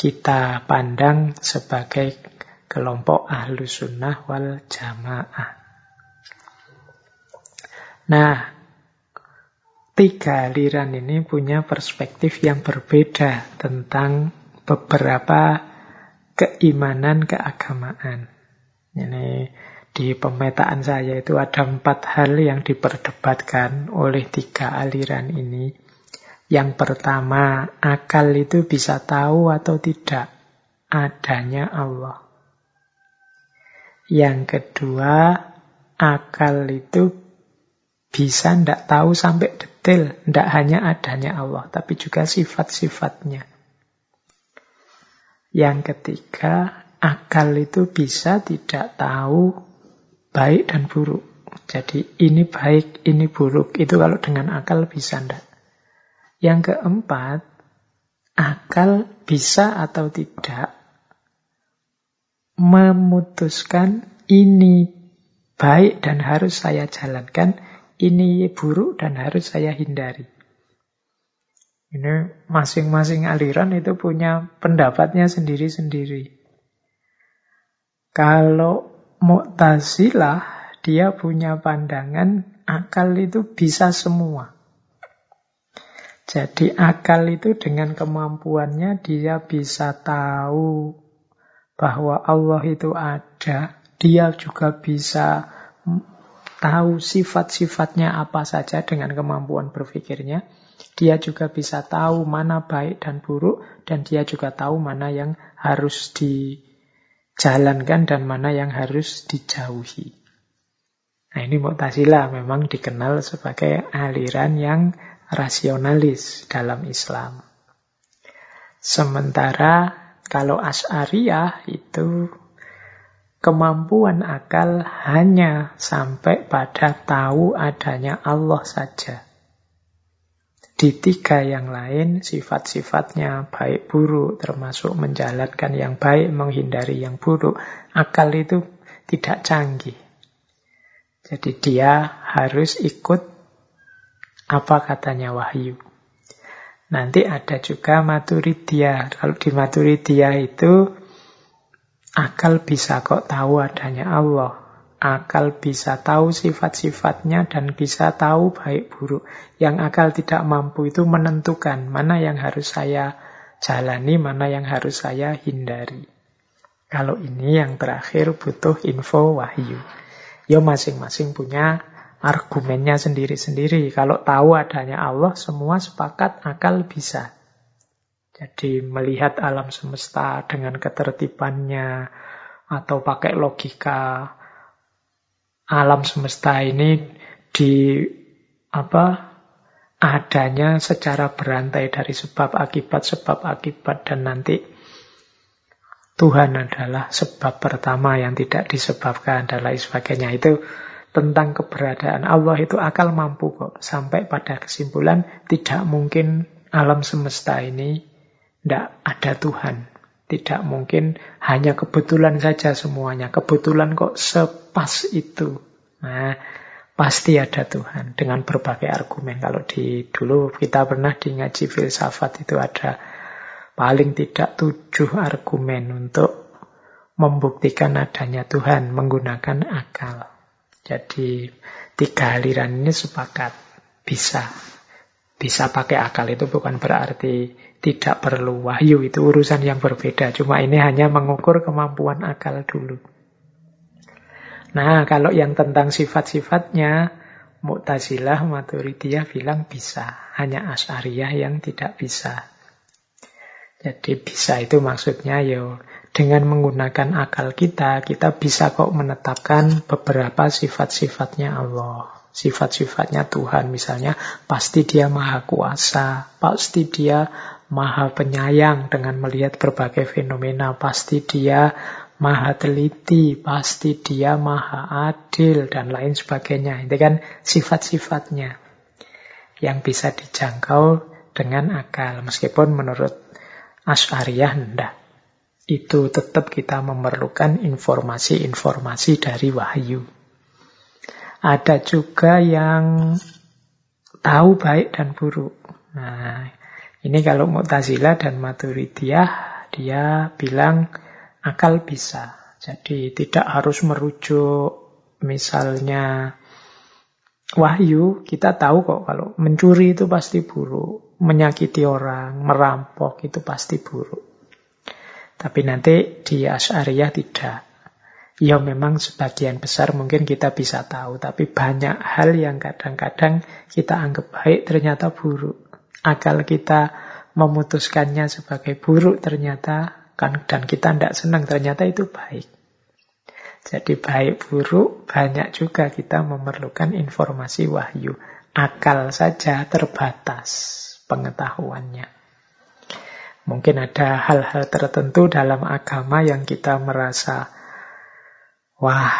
kita pandang sebagai kelompok ahlu sunnah wal jamaah. Nah, tiga aliran ini punya perspektif yang berbeda tentang beberapa keimanan keagamaan. Ini di pemetaan saya itu ada empat hal yang diperdebatkan oleh tiga aliran ini. Yang pertama, akal itu bisa tahu atau tidak adanya Allah. Yang kedua, akal itu bisa ndak tahu sampai detail, ndak hanya adanya Allah, tapi juga sifat-sifatnya. Yang ketiga, akal itu bisa tidak tahu baik dan buruk. Jadi ini baik, ini buruk. Itu kalau dengan akal bisa ndak. Yang keempat, akal bisa atau tidak memutuskan ini baik dan harus saya jalankan, ini buruk dan harus saya hindari. Ini masing-masing aliran itu punya pendapatnya sendiri-sendiri. Kalau Mu'tazilah, dia punya pandangan akal itu bisa semua. Jadi akal itu dengan kemampuannya dia bisa tahu bahwa Allah itu ada. Dia juga bisa tahu sifat-sifatnya apa saja dengan kemampuan berpikirnya. Dia juga bisa tahu mana baik dan buruk, dan dia juga tahu mana yang harus dijalankan dan mana yang harus dijauhi. Nah ini Mu'tazilah memang dikenal sebagai aliran yang rasionalis dalam Islam. Sementara kalau As'ariyah itu kemampuan akal hanya sampai pada tahu adanya Allah saja. Di tiga yang lain, sifat-sifatnya baik buruk, termasuk menjalankan yang baik, menghindari yang buruk, akal itu tidak canggih. Jadi dia harus ikut apa katanya wahyu. Nanti ada juga maturidia. Kalau di maturidia itu akal bisa kok tahu adanya Allah akal bisa tahu sifat-sifatnya dan bisa tahu baik buruk. Yang akal tidak mampu itu menentukan mana yang harus saya jalani, mana yang harus saya hindari. Kalau ini yang terakhir butuh info wahyu. Ya masing-masing punya argumennya sendiri-sendiri. Kalau tahu adanya Allah, semua sepakat akal bisa. Jadi melihat alam semesta dengan ketertibannya, atau pakai logika alam semesta ini di apa adanya secara berantai dari sebab akibat sebab akibat dan nanti Tuhan adalah sebab pertama yang tidak disebabkan dan lain sebagainya. Itu tentang keberadaan Allah itu akal mampu kok. Sampai pada kesimpulan tidak mungkin alam semesta ini tidak ada Tuhan tidak mungkin hanya kebetulan saja semuanya. Kebetulan kok sepas itu. Nah, pasti ada Tuhan dengan berbagai argumen. Kalau di dulu kita pernah di ngaji filsafat itu ada paling tidak tujuh argumen untuk membuktikan adanya Tuhan menggunakan akal. Jadi tiga aliran ini sepakat bisa. Bisa pakai akal itu bukan berarti tidak perlu wahyu, itu urusan yang berbeda. Cuma ini hanya mengukur kemampuan akal dulu. Nah, kalau yang tentang sifat-sifatnya, Mu'tazilah, Maturidiyah bilang bisa. Hanya Asy'ariyah yang tidak bisa. Jadi bisa itu maksudnya yo dengan menggunakan akal kita, kita bisa kok menetapkan beberapa sifat-sifatnya Allah. Sifat-sifatnya Tuhan misalnya, pasti dia maha kuasa, pasti dia maha penyayang dengan melihat berbagai fenomena. Pasti dia maha teliti, pasti dia maha adil, dan lain sebagainya. Itu kan sifat-sifatnya yang bisa dijangkau dengan akal. Meskipun menurut Asy'ariyah tidak. Itu tetap kita memerlukan informasi-informasi dari wahyu. Ada juga yang tahu baik dan buruk. Nah, ini kalau Mu'tazilah dan Maturidiyah, dia bilang akal bisa. Jadi tidak harus merujuk misalnya wahyu, kita tahu kok kalau mencuri itu pasti buruk, menyakiti orang, merampok itu pasti buruk. Tapi nanti di Asy'ariyah tidak. Ya memang sebagian besar mungkin kita bisa tahu, tapi banyak hal yang kadang-kadang kita anggap baik ternyata buruk akal kita memutuskannya sebagai buruk ternyata kan dan kita tidak senang ternyata itu baik. Jadi baik buruk banyak juga kita memerlukan informasi wahyu. Akal saja terbatas pengetahuannya. Mungkin ada hal-hal tertentu dalam agama yang kita merasa wah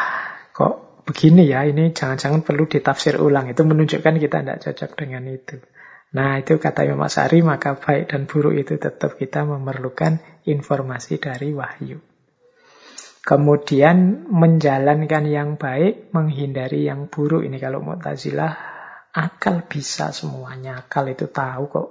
kok begini ya ini jangan-jangan perlu ditafsir ulang. Itu menunjukkan kita tidak cocok dengan itu. Nah, itu kata Imam Sari, maka baik dan buruk itu tetap kita memerlukan informasi dari wahyu. Kemudian menjalankan yang baik, menghindari yang buruk. Ini kalau Mu'tazilah, akal bisa semuanya. Akal itu tahu kok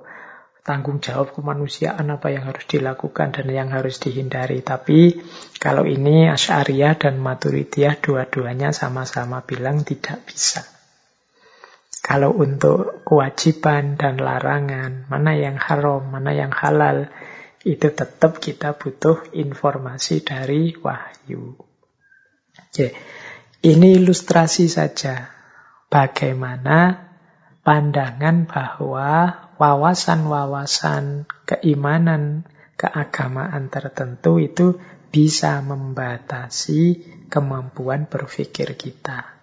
tanggung jawab kemanusiaan apa yang harus dilakukan dan yang harus dihindari. Tapi kalau ini Asy'ariyah dan Maturidiyah dua-duanya sama-sama bilang tidak bisa. Kalau untuk kewajiban dan larangan, mana yang haram, mana yang halal, itu tetap kita butuh informasi dari wahyu. Oke. Ini ilustrasi saja bagaimana pandangan bahwa wawasan-wawasan keimanan, keagamaan tertentu itu bisa membatasi kemampuan berpikir kita.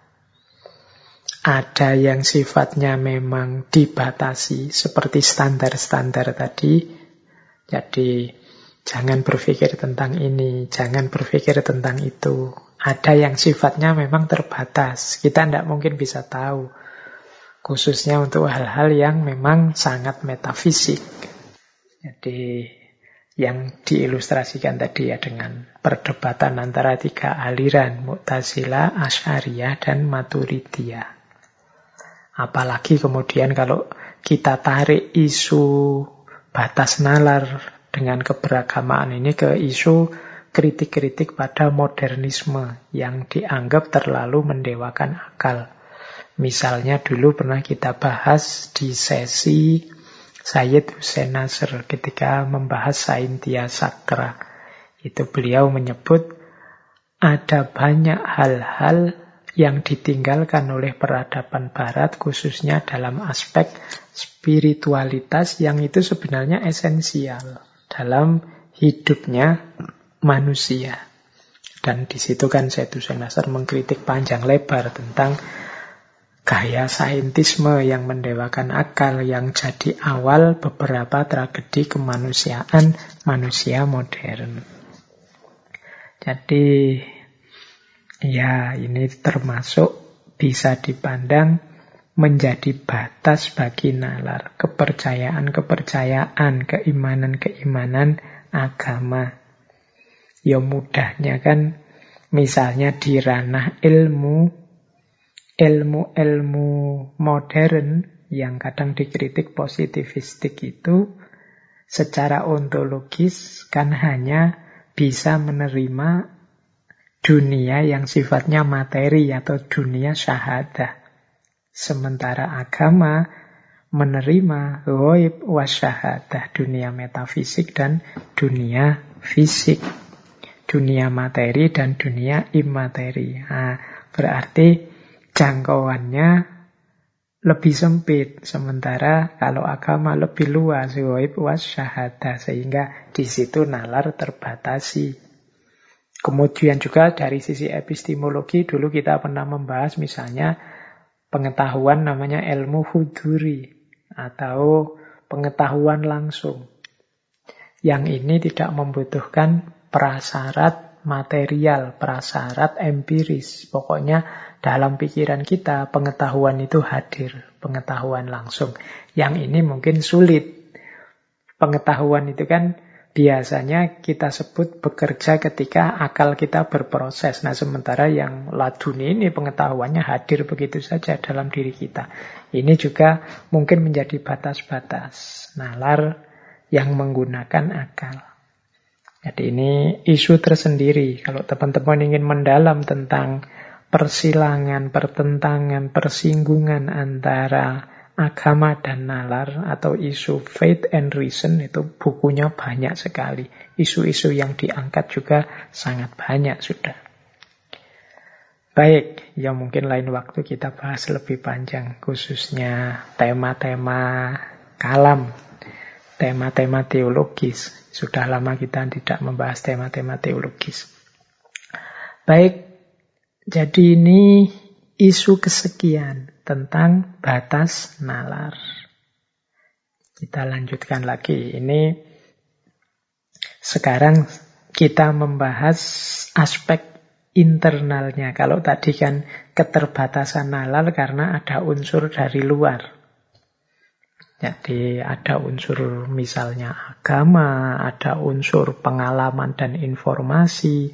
Ada yang sifatnya memang dibatasi seperti standar-standar tadi. Jadi jangan berpikir tentang ini, jangan berpikir tentang itu. Ada yang sifatnya memang terbatas. Kita tidak mungkin bisa tahu. Khususnya untuk hal-hal yang memang sangat metafisik. Jadi yang diilustrasikan tadi ya dengan perdebatan antara tiga aliran Mu'tazila, Asy'ariyah dan Maturidiyah. Apalagi kemudian kalau kita tarik isu batas nalar dengan keberagamaan ini ke isu kritik-kritik pada modernisme yang dianggap terlalu mendewakan akal. Misalnya dulu pernah kita bahas di sesi Sayyid Hussein Nasr ketika membahas Saintia Sakra. Itu beliau menyebut ada banyak hal-hal yang ditinggalkan oleh peradaban barat khususnya dalam aspek spiritualitas yang itu sebenarnya esensial dalam hidupnya manusia. Dan di situ kan Hussein Nasr mengkritik panjang lebar tentang gaya saintisme yang mendewakan akal yang jadi awal beberapa tragedi kemanusiaan manusia modern. Jadi ya ini termasuk bisa dipandang menjadi batas bagi nalar kepercayaan-kepercayaan, keimanan-keimanan agama. Ya mudahnya kan misalnya di ranah ilmu ilmu-ilmu modern yang kadang dikritik positivistik itu secara ontologis kan hanya bisa menerima dunia yang sifatnya materi atau dunia syahadah. Sementara agama menerima goib wasyahadah, dunia metafisik dan dunia fisik. Dunia materi dan dunia imateri. Nah, berarti jangkauannya lebih sempit. Sementara kalau agama lebih luas, waib was syahada. Sehingga di situ nalar terbatasi. Kemudian juga dari sisi epistemologi, dulu kita pernah membahas misalnya pengetahuan namanya ilmu huduri atau pengetahuan langsung. Yang ini tidak membutuhkan prasyarat material, prasyarat empiris. Pokoknya dalam pikiran kita pengetahuan itu hadir, pengetahuan langsung. Yang ini mungkin sulit. Pengetahuan itu kan biasanya kita sebut bekerja ketika akal kita berproses. Nah, sementara yang laduni ini pengetahuannya hadir begitu saja dalam diri kita. Ini juga mungkin menjadi batas-batas nalar yang menggunakan akal. Jadi ini isu tersendiri. Kalau teman-teman ingin mendalam tentang persilangan, pertentangan, persinggungan antara agama dan nalar atau isu faith and reason itu bukunya banyak sekali. Isu-isu yang diangkat juga sangat banyak sudah. Baik, ya mungkin lain waktu kita bahas lebih panjang khususnya tema-tema kalam, tema-tema teologis. Sudah lama kita tidak membahas tema-tema teologis. Baik, jadi ini isu kesekian tentang batas nalar. Kita lanjutkan lagi. Ini sekarang kita membahas aspek internalnya. Kalau tadi kan keterbatasan nalar karena ada unsur dari luar. Jadi ada unsur misalnya agama, ada unsur pengalaman dan informasi,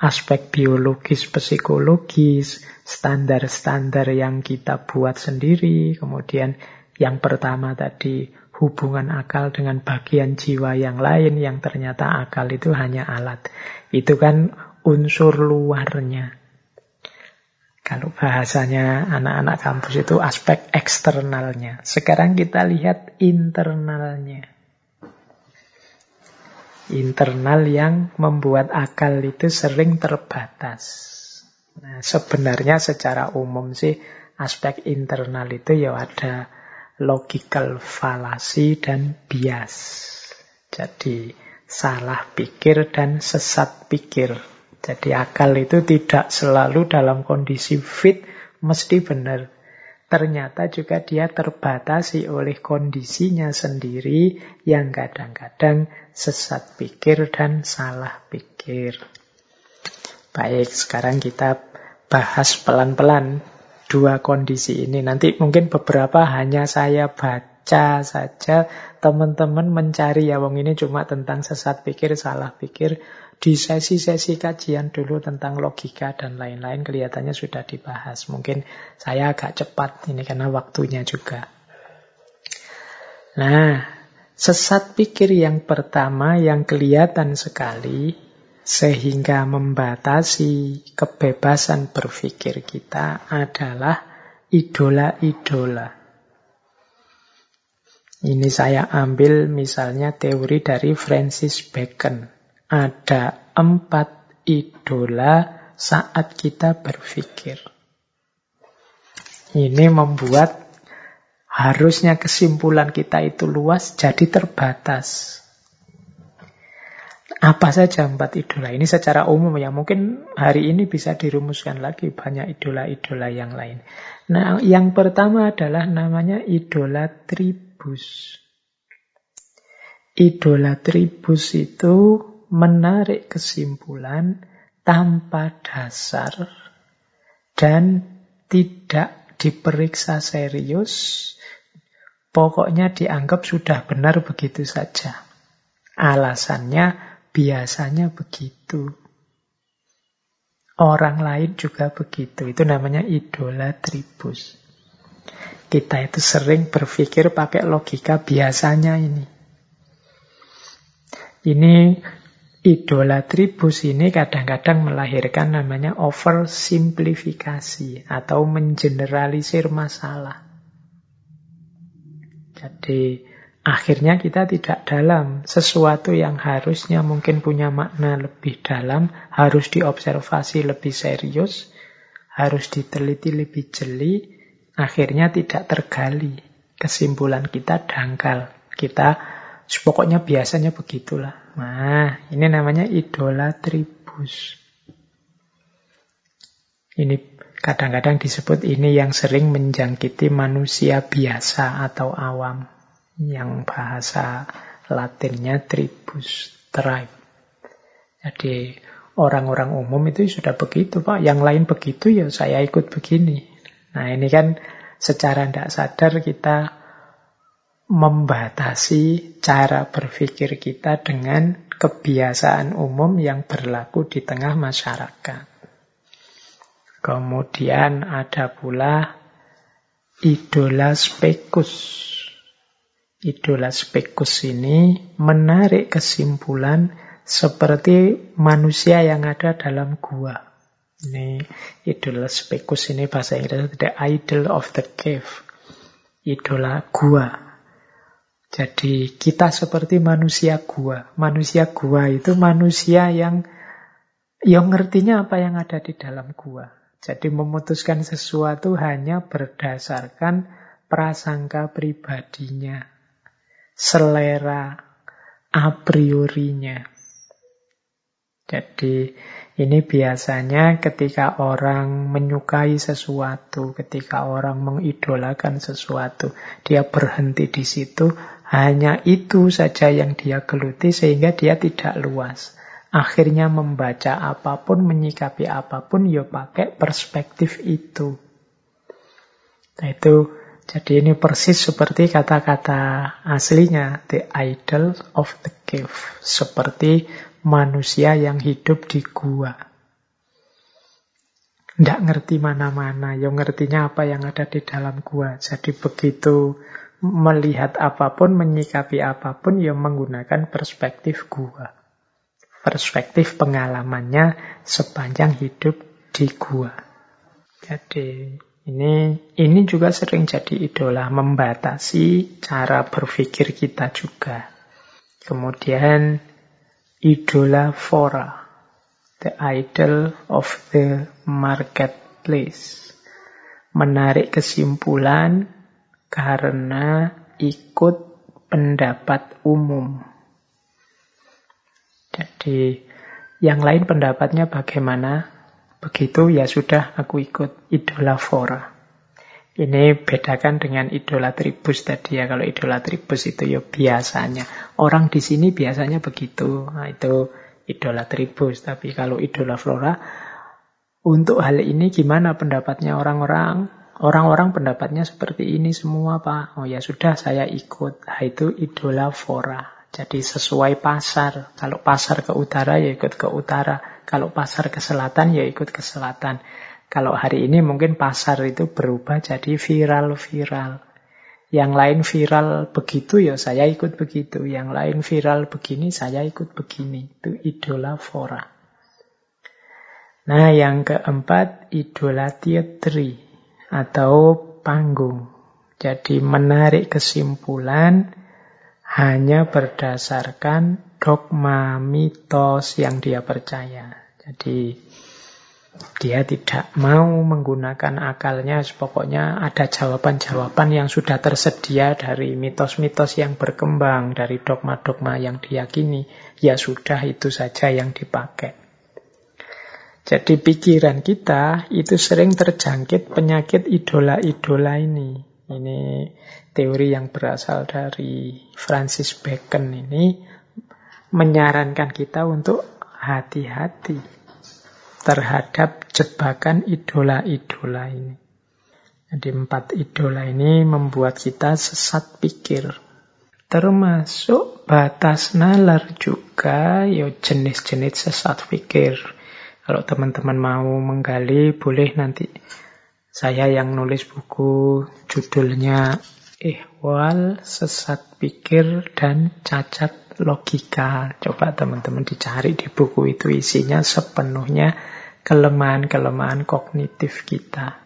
aspek biologis, psikologis, standar-standar yang kita buat sendiri, kemudian yang pertama tadi hubungan akal dengan bagian jiwa yang lain yang ternyata akal itu hanya alat. Itu kan unsur luarnya. Kalau bahasanya anak-anak kampus itu aspek eksternalnya. Sekarang kita lihat internalnya internal yang membuat akal itu sering terbatas. Nah, sebenarnya secara umum sih aspek internal itu ya ada logical fallacy dan bias. Jadi salah pikir dan sesat pikir. Jadi akal itu tidak selalu dalam kondisi fit mesti benar ternyata juga dia terbatasi oleh kondisinya sendiri yang kadang-kadang sesat pikir dan salah pikir. Baik, sekarang kita bahas pelan-pelan dua kondisi ini. Nanti mungkin beberapa hanya saya baca saja, teman-teman mencari ya, wong ini cuma tentang sesat pikir, salah pikir. Di sesi-sesi kajian dulu tentang logika dan lain-lain kelihatannya sudah dibahas. Mungkin saya agak cepat ini karena waktunya juga. Nah, sesat pikir yang pertama yang kelihatan sekali sehingga membatasi kebebasan berpikir kita adalah idola-idola. Ini saya ambil misalnya teori dari Francis Bacon. Ada empat idola saat kita berpikir. Ini membuat harusnya kesimpulan kita itu luas jadi terbatas. Apa saja empat idola ini secara umum ya mungkin hari ini bisa dirumuskan lagi banyak idola-idola yang lain. Nah, yang pertama adalah namanya idola tribus. Idola tribus itu menarik kesimpulan tanpa dasar dan tidak diperiksa serius. Pokoknya dianggap sudah benar begitu saja. Alasannya Biasanya begitu. Orang lain juga begitu. Itu namanya idola tribus. Kita itu sering berpikir pakai logika biasanya ini. Ini idola tribus ini kadang-kadang melahirkan namanya oversimplifikasi atau mengeneralisir masalah. Jadi Akhirnya kita tidak dalam. Sesuatu yang harusnya mungkin punya makna lebih dalam, harus diobservasi lebih serius, harus diteliti lebih jeli, akhirnya tidak tergali. Kesimpulan kita dangkal. Kita pokoknya biasanya begitulah. Nah, ini namanya idola tribus. Ini kadang-kadang disebut ini yang sering menjangkiti manusia biasa atau awam yang bahasa Latinnya tribus, tribe. Jadi orang-orang umum itu sudah begitu Pak, yang lain begitu ya saya ikut begini. Nah ini kan secara tidak sadar kita membatasi cara berpikir kita dengan kebiasaan umum yang berlaku di tengah masyarakat. Kemudian ada pula idola spekus. Idola spekus ini menarik kesimpulan seperti manusia yang ada dalam gua. Ini idola spekus ini bahasa Inggris the idol of the cave. Idola gua. Jadi kita seperti manusia gua. Manusia gua itu manusia yang yang ngertinya apa yang ada di dalam gua. Jadi memutuskan sesuatu hanya berdasarkan prasangka pribadinya selera a priorinya. Jadi ini biasanya ketika orang menyukai sesuatu, ketika orang mengidolakan sesuatu, dia berhenti di situ, hanya itu saja yang dia geluti sehingga dia tidak luas. Akhirnya membaca apa pun, menyikapi apa pun, ya pakai perspektif itu. Nah itu jadi ini persis seperti kata-kata aslinya, the idol of the cave. Seperti manusia yang hidup di gua. Tidak ngerti mana-mana, yang ngertinya apa yang ada di dalam gua. Jadi begitu melihat apa pun, menyikapi apa pun, yang menggunakan perspektif gua. Perspektif pengalamannya sepanjang hidup di gua. Jadi ini ini juga sering jadi idola, membatasi cara berpikir kita juga. Kemudian idola fora, the idol of the marketplace. Menarik kesimpulan karena ikut pendapat umum. Jadi yang lain pendapatnya bagaimana? Begitu ya sudah aku ikut idola fora. Ini bedakan dengan idola tribus tadi ya. Kalau idola tribus itu ya biasanya. Orang di sini biasanya begitu. Nah itu idola tribus. Tapi kalau idola flora, untuk hal ini gimana pendapatnya orang-orang? Orang-orang pendapatnya seperti ini semua, Pak. Oh ya sudah, saya ikut. Nah, itu idola flora. Jadi sesuai pasar. Kalau pasar ke utara, ya ikut ke utara. Kalau pasar ke selatan, ya ikut ke selatan. Kalau hari ini mungkin pasar itu berubah jadi viral-viral. Yang lain viral begitu ya saya ikut begitu. Yang lain viral begini saya ikut begini. Itu idola fora. Nah yang keempat idola teatri atau panggung. Jadi menarik kesimpulan hanya berdasarkan dogma mitos yang dia percaya. Jadi dia tidak mau menggunakan akalnya, pokoknya ada jawaban-jawaban yang sudah tersedia dari mitos-mitos yang berkembang, dari dogma-dogma yang diyakini. Ya sudah, itu saja yang dipakai. Jadi pikiran kita itu sering terjangkit penyakit idola-idola ini. Ini teori yang berasal dari Francis Bacon ini menyarankan kita untuk hati-hati terhadap jebakan idola-idola ini. Jadi empat idola ini membuat kita sesat pikir. Termasuk batas nalar juga ya jenis-jenis sesat pikir. Kalau teman-teman mau menggali boleh nanti saya yang nulis buku judulnya Ihwal Sesat Pikir dan Cacat Logika. Coba teman-teman dicari di buku itu isinya sepenuhnya kelemahan-kelemahan kognitif kita.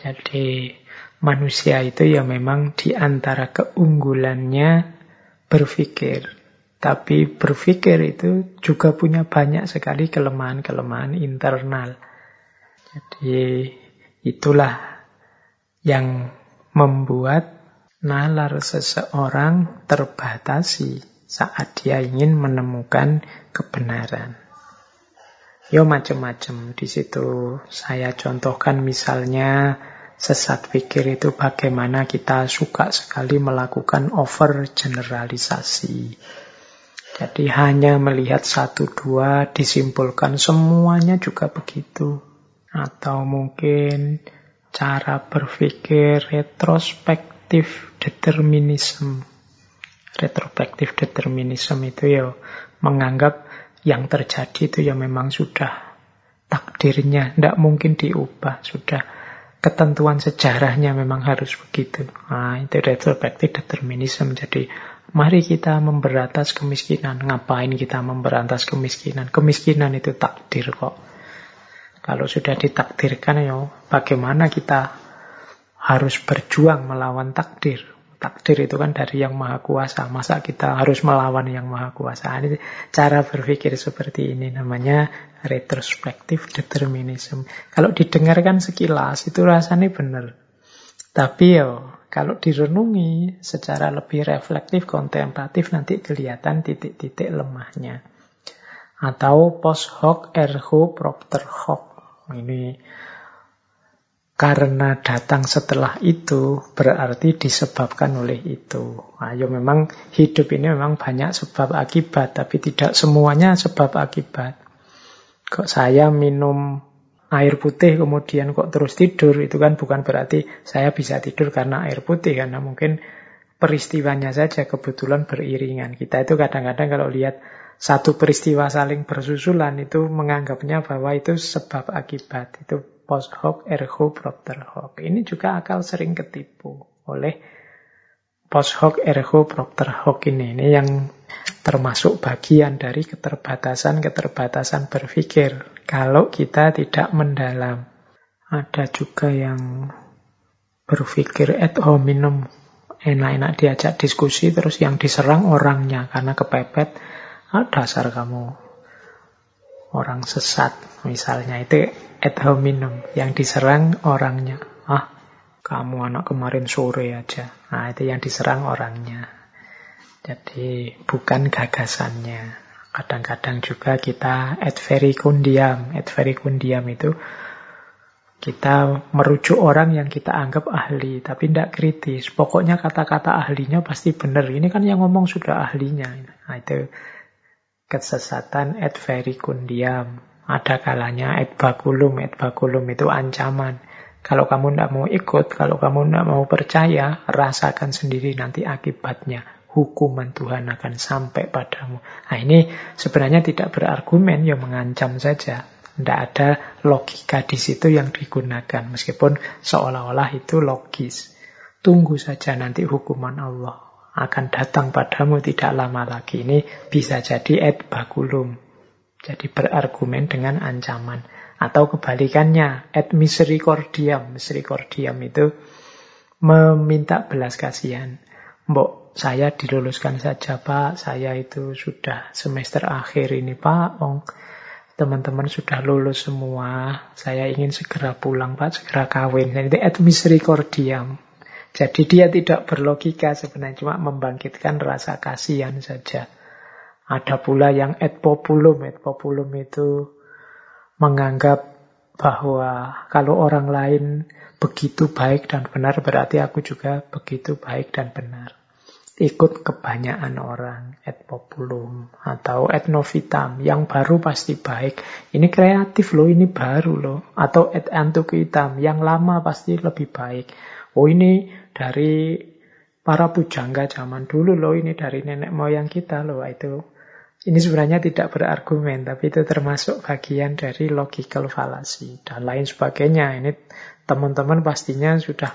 Jadi manusia itu ya memang di antara keunggulannya berpikir. Tapi berpikir itu juga punya banyak sekali kelemahan-kelemahan internal. Jadi itulah yang membuat nalar seseorang terbatasi saat dia ingin menemukan kebenaran. Yo macam-macam di situ. Saya contohkan misalnya sesat pikir itu bagaimana kita suka sekali melakukan over generalisasi. Jadi hanya melihat satu dua disimpulkan semuanya juga begitu. Atau mungkin cara berpikir retrospektif determinism. Retrospektif determinism itu ya menganggap yang terjadi itu ya memang sudah takdirnya, tidak mungkin diubah, sudah ketentuan sejarahnya memang harus begitu. Nah, itu retrospektif determinisme. Jadi, mari kita memberantas kemiskinan. Ngapain kita memberantas kemiskinan? Kemiskinan itu takdir kok. Kalau sudah ditakdirkan, ya bagaimana kita harus berjuang melawan takdir? takdir itu kan dari yang maha kuasa. Masa kita harus melawan yang maha kuasa? Ini cara berpikir seperti ini namanya retrospektif determinism. Kalau didengarkan sekilas itu rasanya benar. Tapi ya kalau direnungi secara lebih reflektif, kontemplatif nanti kelihatan titik-titik lemahnya. Atau post hoc ergo propter hoc. Ini karena datang setelah itu berarti disebabkan oleh itu. Ayo nah, memang hidup ini memang banyak sebab akibat, tapi tidak semuanya sebab akibat. Kok saya minum air putih kemudian kok terus tidur, itu kan bukan berarti saya bisa tidur karena air putih, karena mungkin peristiwanya saja kebetulan beriringan. Kita itu kadang-kadang kalau lihat satu peristiwa saling bersusulan itu menganggapnya bahwa itu sebab akibat. Itu post hoc ergo propter hoc. Ini juga akal sering ketipu oleh post hoc ergo propter hoc ini. Ini yang termasuk bagian dari keterbatasan-keterbatasan berpikir kalau kita tidak mendalam. Ada juga yang berpikir ad hominem, enak-enak diajak diskusi terus yang diserang orangnya karena kepepet. Ah, dasar kamu. Orang sesat misalnya. Itu ad hominem yang diserang orangnya. Ah kamu anak kemarin sore aja. Nah itu yang diserang orangnya. Jadi bukan gagasannya kadang-kadang juga kita ad vericundiam ad vericundiam itu kita merujuk orang yang kita anggap ahli tapi tidak kritis pokoknya kata-kata ahlinya pasti benar ini kan yang ngomong sudah ahlinya nah itu Kesesatan et vericundiam. Ada kalanya et baculum, et baculum itu ancaman. Kalau kamu tidak mau ikut, kalau kamu tidak mau percaya, rasakan sendiri nanti akibatnya. Hukuman Tuhan akan sampai padamu. Nah ini sebenarnya tidak berargumen, ya mengancam saja. Tidak ada logika di situ yang digunakan. Meskipun seolah-olah itu logis. Tunggu saja nanti hukuman Allah akan datang padamu tidak lama lagi. Ini bisa jadi et bakulum. Jadi berargumen dengan ancaman. Atau kebalikannya, et misericordiam. Misericordiam itu meminta belas kasihan. Mbok, saya diluluskan saja Pak, saya itu sudah semester akhir ini Pak. Ong, teman-teman sudah lulus semua, saya ingin segera pulang Pak, segera kawin. Jadi et misericordiam. Jadi dia tidak berlogika sebenarnya, cuma membangkitkan rasa kasihan saja. Ada pula yang et populum. Et populum itu menganggap bahwa kalau orang lain begitu baik dan benar, berarti aku juga begitu baik dan benar. Ikut kebanyakan orang, et populum, atau et novitam, yang baru pasti baik. Ini kreatif loh, ini baru loh. Atau et antuquitam, yang lama pasti lebih baik. Oh ini dari para pujangga zaman dulu loh, ini dari nenek moyang kita loh, itu ini sebenarnya tidak berargumen, tapi itu termasuk bagian dari logical fallacy dan lain sebagainya. Ini teman-teman pastinya sudah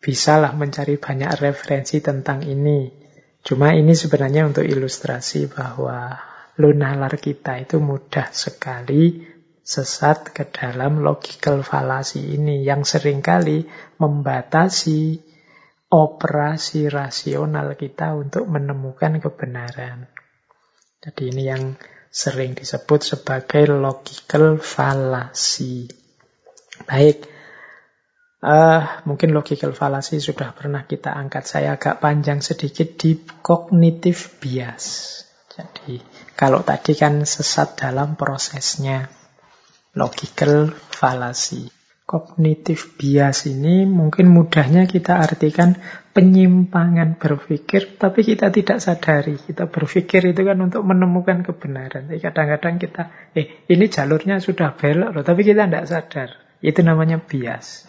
bisalah mencari banyak referensi tentang ini. Cuma ini sebenarnya untuk ilustrasi bahwa lunalar kita itu mudah sekali sesat ke dalam logical fallacy ini yang sering kali membatasi operasi rasional kita untuk menemukan kebenaran. Jadi ini yang sering disebut sebagai logical fallacy. Baik, uh, mungkin logical fallacy sudah pernah kita angkat. Saya agak panjang sedikit di cognitive bias. Jadi kalau tadi kan sesat dalam prosesnya logical fallacy. Kognitif bias ini mungkin mudahnya kita artikan penyimpangan berpikir, tapi kita tidak sadari. Kita berpikir itu kan untuk menemukan kebenaran. Tapi kadang-kadang kita, eh ini jalurnya sudah belok loh, tapi kita tidak sadar. Itu namanya bias.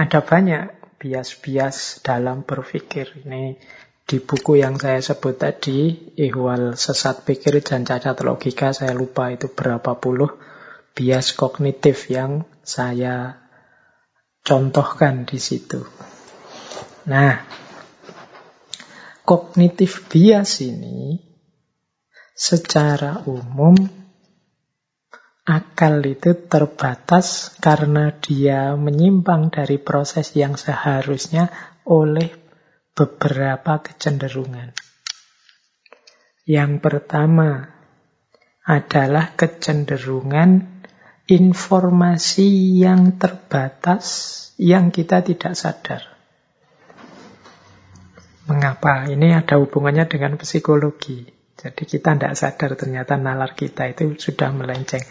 Ada banyak bias-bias dalam berpikir. Ini di buku yang saya sebut tadi, Ihwal Sesat Pikir dan Cacat Logika, saya lupa itu berapa puluh bias kognitif yang saya contohkan di situ. Nah, kognitif bias ini secara umum akal itu terbatas karena dia menyimpang dari proses yang seharusnya oleh beberapa kecenderungan. Yang pertama adalah kecenderungan informasi yang terbatas yang kita tidak sadar. Mengapa? Ini ada hubungannya dengan psikologi. Jadi kita tidak sadar ternyata nalar kita itu sudah melenceng.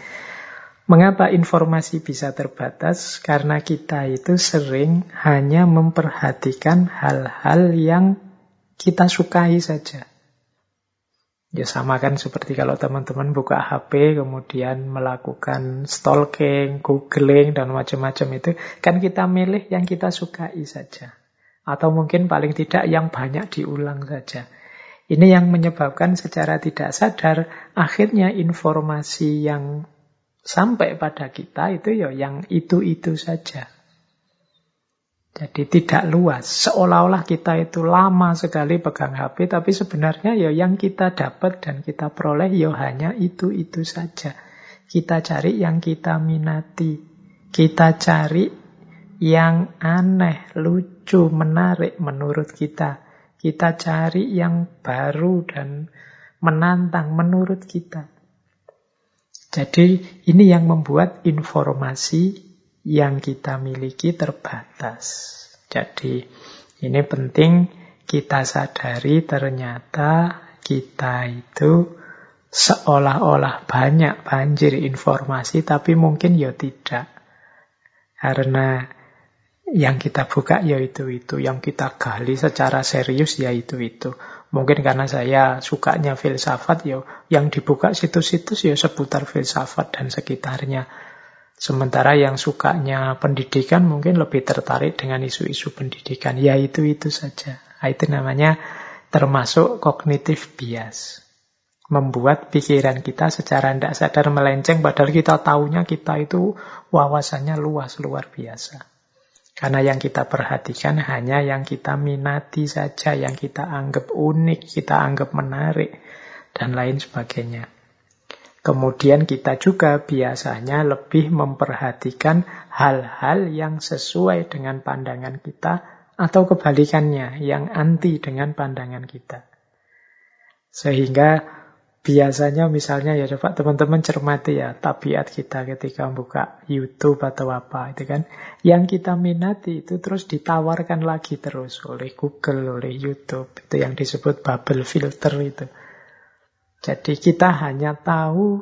Mengapa informasi bisa terbatas? Karena kita itu sering hanya memperhatikan hal-hal yang kita sukai saja. Ya sama kan seperti kalau teman-teman buka HP kemudian melakukan stalking, googling dan macam-macam itu kan kita milih yang kita sukai saja. Atau mungkin paling tidak yang banyak diulang saja. Ini yang menyebabkan secara tidak sadar akhirnya informasi yang sampai pada kita itu ya yang itu-itu saja. Jadi tidak luas. Seolah-olah kita itu lama sekali pegang HP, tapi sebenarnya ya yang kita dapat dan kita peroleh ya hanya itu-itu saja. Kita cari yang kita minati. Kita cari yang aneh, lucu, menarik menurut kita. Kita cari yang baru dan menantang menurut kita. Jadi ini yang membuat informasi yang kita miliki terbatas. Jadi ini penting kita sadari ternyata kita itu seolah-olah banyak banjir informasi tapi mungkin ya tidak. Karena yang kita buka ya itu-itu, yang kita gali secara serius ya itu-itu. Mungkin karena saya sukanya filsafat, ya yang dibuka situs-situs ya seputar filsafat dan sekitarnya. Sementara yang sukanya pendidikan mungkin lebih tertarik dengan isu-isu pendidikan. Ya itu-itu saja. Nah, itu namanya termasuk kognitif bias. Membuat pikiran kita secara tidak sadar melenceng padahal kita tahunya kita itu wawasannya luas, luar biasa. Karena yang kita perhatikan hanya yang kita minati saja, yang kita anggap unik, kita anggap menarik, dan lain sebagainya. Kemudian kita juga biasanya lebih memperhatikan hal-hal yang sesuai dengan pandangan kita atau kebalikannya, yang anti dengan pandangan kita. Sehingga biasanya misalnya ya coba teman-teman cermati ya tabiat kita ketika buka YouTube atau apa itu kan. Yang kita minati itu terus ditawarkan lagi terus oleh Google oleh YouTube itu yang disebut bubble filter itu. Jadi kita hanya tahu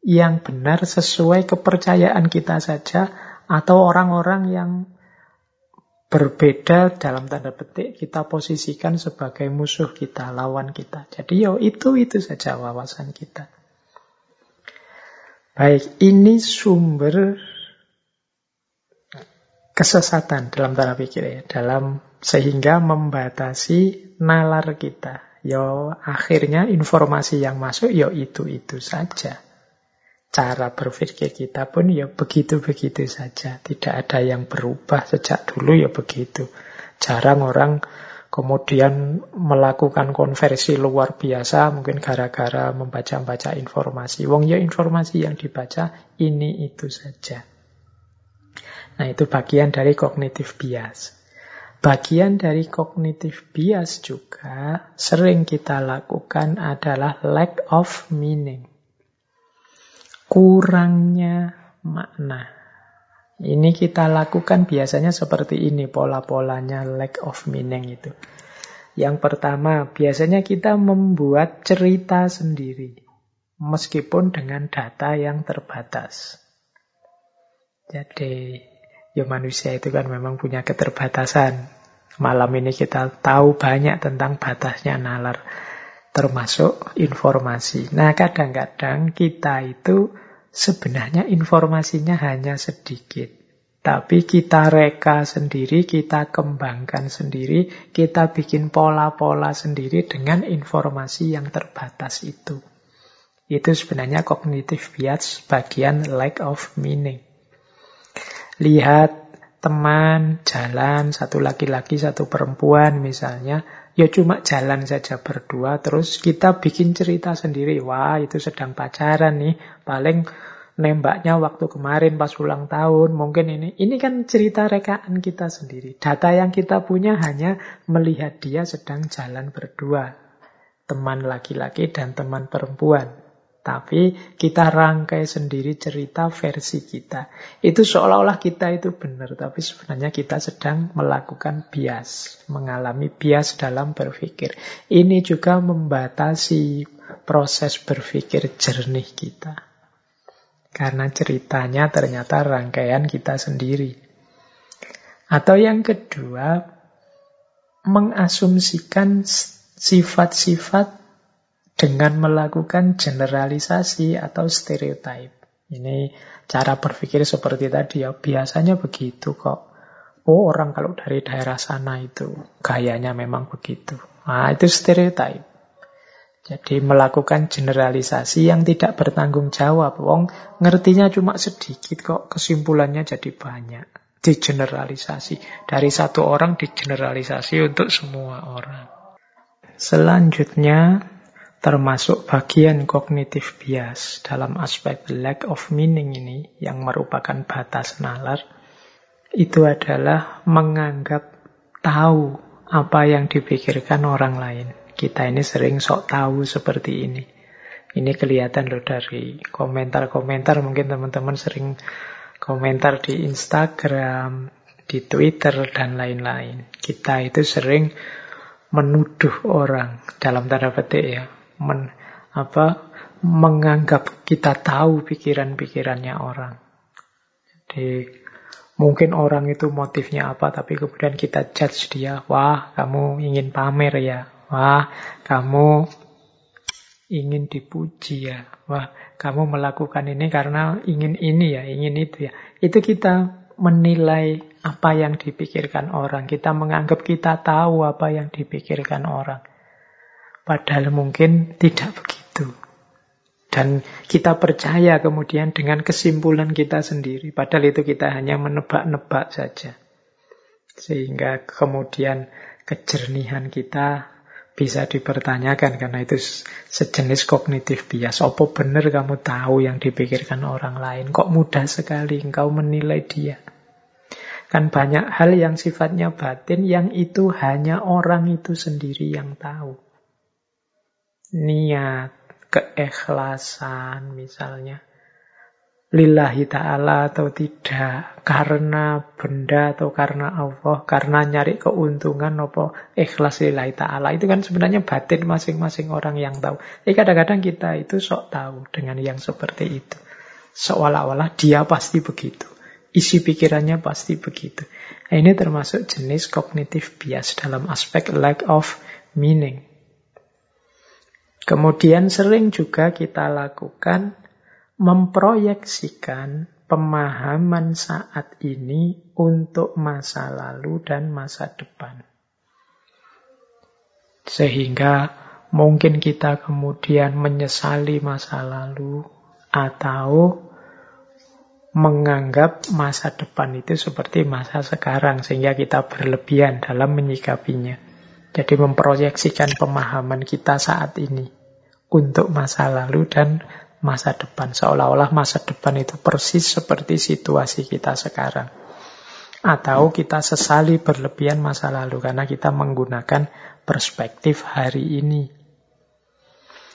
yang benar sesuai kepercayaan kita saja atau orang-orang yang berbeda dalam tanda petik kita posisikan sebagai musuh kita, lawan kita. Jadi yo itu-itu saja wawasan kita. Baik, ini sumber kesesatan dalam tanda pikir ya, dalam sehingga membatasi nalar kita. Yo akhirnya informasi yang masuk yo itu-itu saja cara berpikir kita pun ya begitu-begitu saja. Tidak ada yang berubah sejak dulu ya begitu. Jarang orang kemudian melakukan konversi luar biasa mungkin gara-gara membaca-baca informasi. Wong ya informasi yang dibaca ini itu saja. Nah itu bagian dari kognitif bias. Bagian dari kognitif bias juga sering kita lakukan adalah lack of meaning kurangnya makna. Ini kita lakukan biasanya seperti ini pola-polanya lack of meaning itu. Yang pertama, biasanya kita membuat cerita sendiri. Meskipun dengan data yang terbatas. Jadi, ya manusia itu kan memang punya keterbatasan. Malam ini kita tahu banyak tentang batasnya nalar termasuk informasi. Nah, kadang-kadang kita itu sebenarnya informasinya hanya sedikit. Tapi kita reka sendiri, kita kembangkan sendiri, kita bikin pola-pola sendiri dengan informasi yang terbatas itu. Itu sebenarnya kognitif bias bagian lack of meaning. Lihat teman jalan, satu laki-laki, satu perempuan misalnya, ya cuma jalan saja berdua terus kita bikin cerita sendiri. Wah itu sedang pacaran nih. Paling nembaknya waktu kemarin pas ulang tahun. Mungkin ini ini kan cerita rekaan kita sendiri. Data yang kita punya hanya melihat dia sedang jalan berdua. Teman laki-laki dan teman perempuan tapi kita rangkai sendiri cerita versi kita. Itu seolah-olah kita itu benar, tapi sebenarnya kita sedang melakukan bias, mengalami bias dalam berpikir. Ini juga membatasi proses berpikir jernih kita. Karena ceritanya ternyata rangkaian kita sendiri. Atau yang kedua, mengasumsikan sifat-sifat dengan melakukan generalisasi atau stereotype. Ini cara berpikir seperti tadi ya, biasanya begitu kok. Oh orang kalau dari daerah sana itu gayanya memang begitu. Nah itu stereotype. Jadi melakukan generalisasi yang tidak bertanggung jawab. Wong ngertinya cuma sedikit kok, kesimpulannya jadi banyak. Digeneralisasi. Dari satu orang digeneralisasi untuk semua orang. Selanjutnya, termasuk bagian kognitif bias dalam aspek lack of meaning ini yang merupakan batas nalar itu adalah menganggap tahu apa yang dipikirkan orang lain. Kita ini sering sok tahu seperti ini. Ini kelihatan loh dari komentar-komentar mungkin teman-teman sering komentar di Instagram, di Twitter dan lain-lain. Kita itu sering menuduh orang dalam tanda petik ya, men, apa menganggap kita tahu pikiran-pikirannya orang. Jadi mungkin orang itu motifnya apa, tapi kemudian kita judge dia, wah kamu ingin pamer ya, Wah, kamu ingin dipuji ya. Wah, kamu melakukan ini karena ingin ini ya, ingin itu ya. Itu kita menilai apa yang dipikirkan orang. Kita menganggap kita tahu apa yang dipikirkan orang. Padahal mungkin tidak begitu. Dan kita percaya kemudian dengan kesimpulan kita sendiri. Padahal itu kita hanya menebak-nebak saja. Sehingga kemudian kejernihan kita bisa dipertanyakan karena itu sejenis kognitif bias. Apa benar kamu tahu yang dipikirkan orang lain? Kok mudah sekali engkau menilai dia? Kan banyak hal yang sifatnya batin yang itu hanya orang itu sendiri yang tahu. Niat, keikhlasan misalnya. Lillahi ta'ala atau tidak karena benda atau karena Allah karena nyari keuntungan apa ikhlas lillahi ta'ala. Itu kan sebenarnya batin masing-masing orang yang tahu. Jadi kadang-kadang kita itu sok tahu dengan yang seperti itu. Seolah-olah dia pasti begitu. Isi pikirannya pasti begitu. Nah, ini termasuk jenis kognitif bias dalam aspek lack of meaning Kemudian sering juga kita lakukan memproyeksikan pemahaman saat ini untuk masa lalu dan masa depan. Sehingga mungkin kita kemudian menyesali masa lalu atau menganggap masa depan itu seperti masa sekarang sehingga kita berlebihan dalam menyikapinya. Jadi memproyeksikan pemahaman kita saat ini untuk masa lalu dan masa depan. Seolah-olah masa depan itu persis seperti situasi kita sekarang. Atau kita sesali berlebihan masa lalu karena kita menggunakan perspektif hari ini.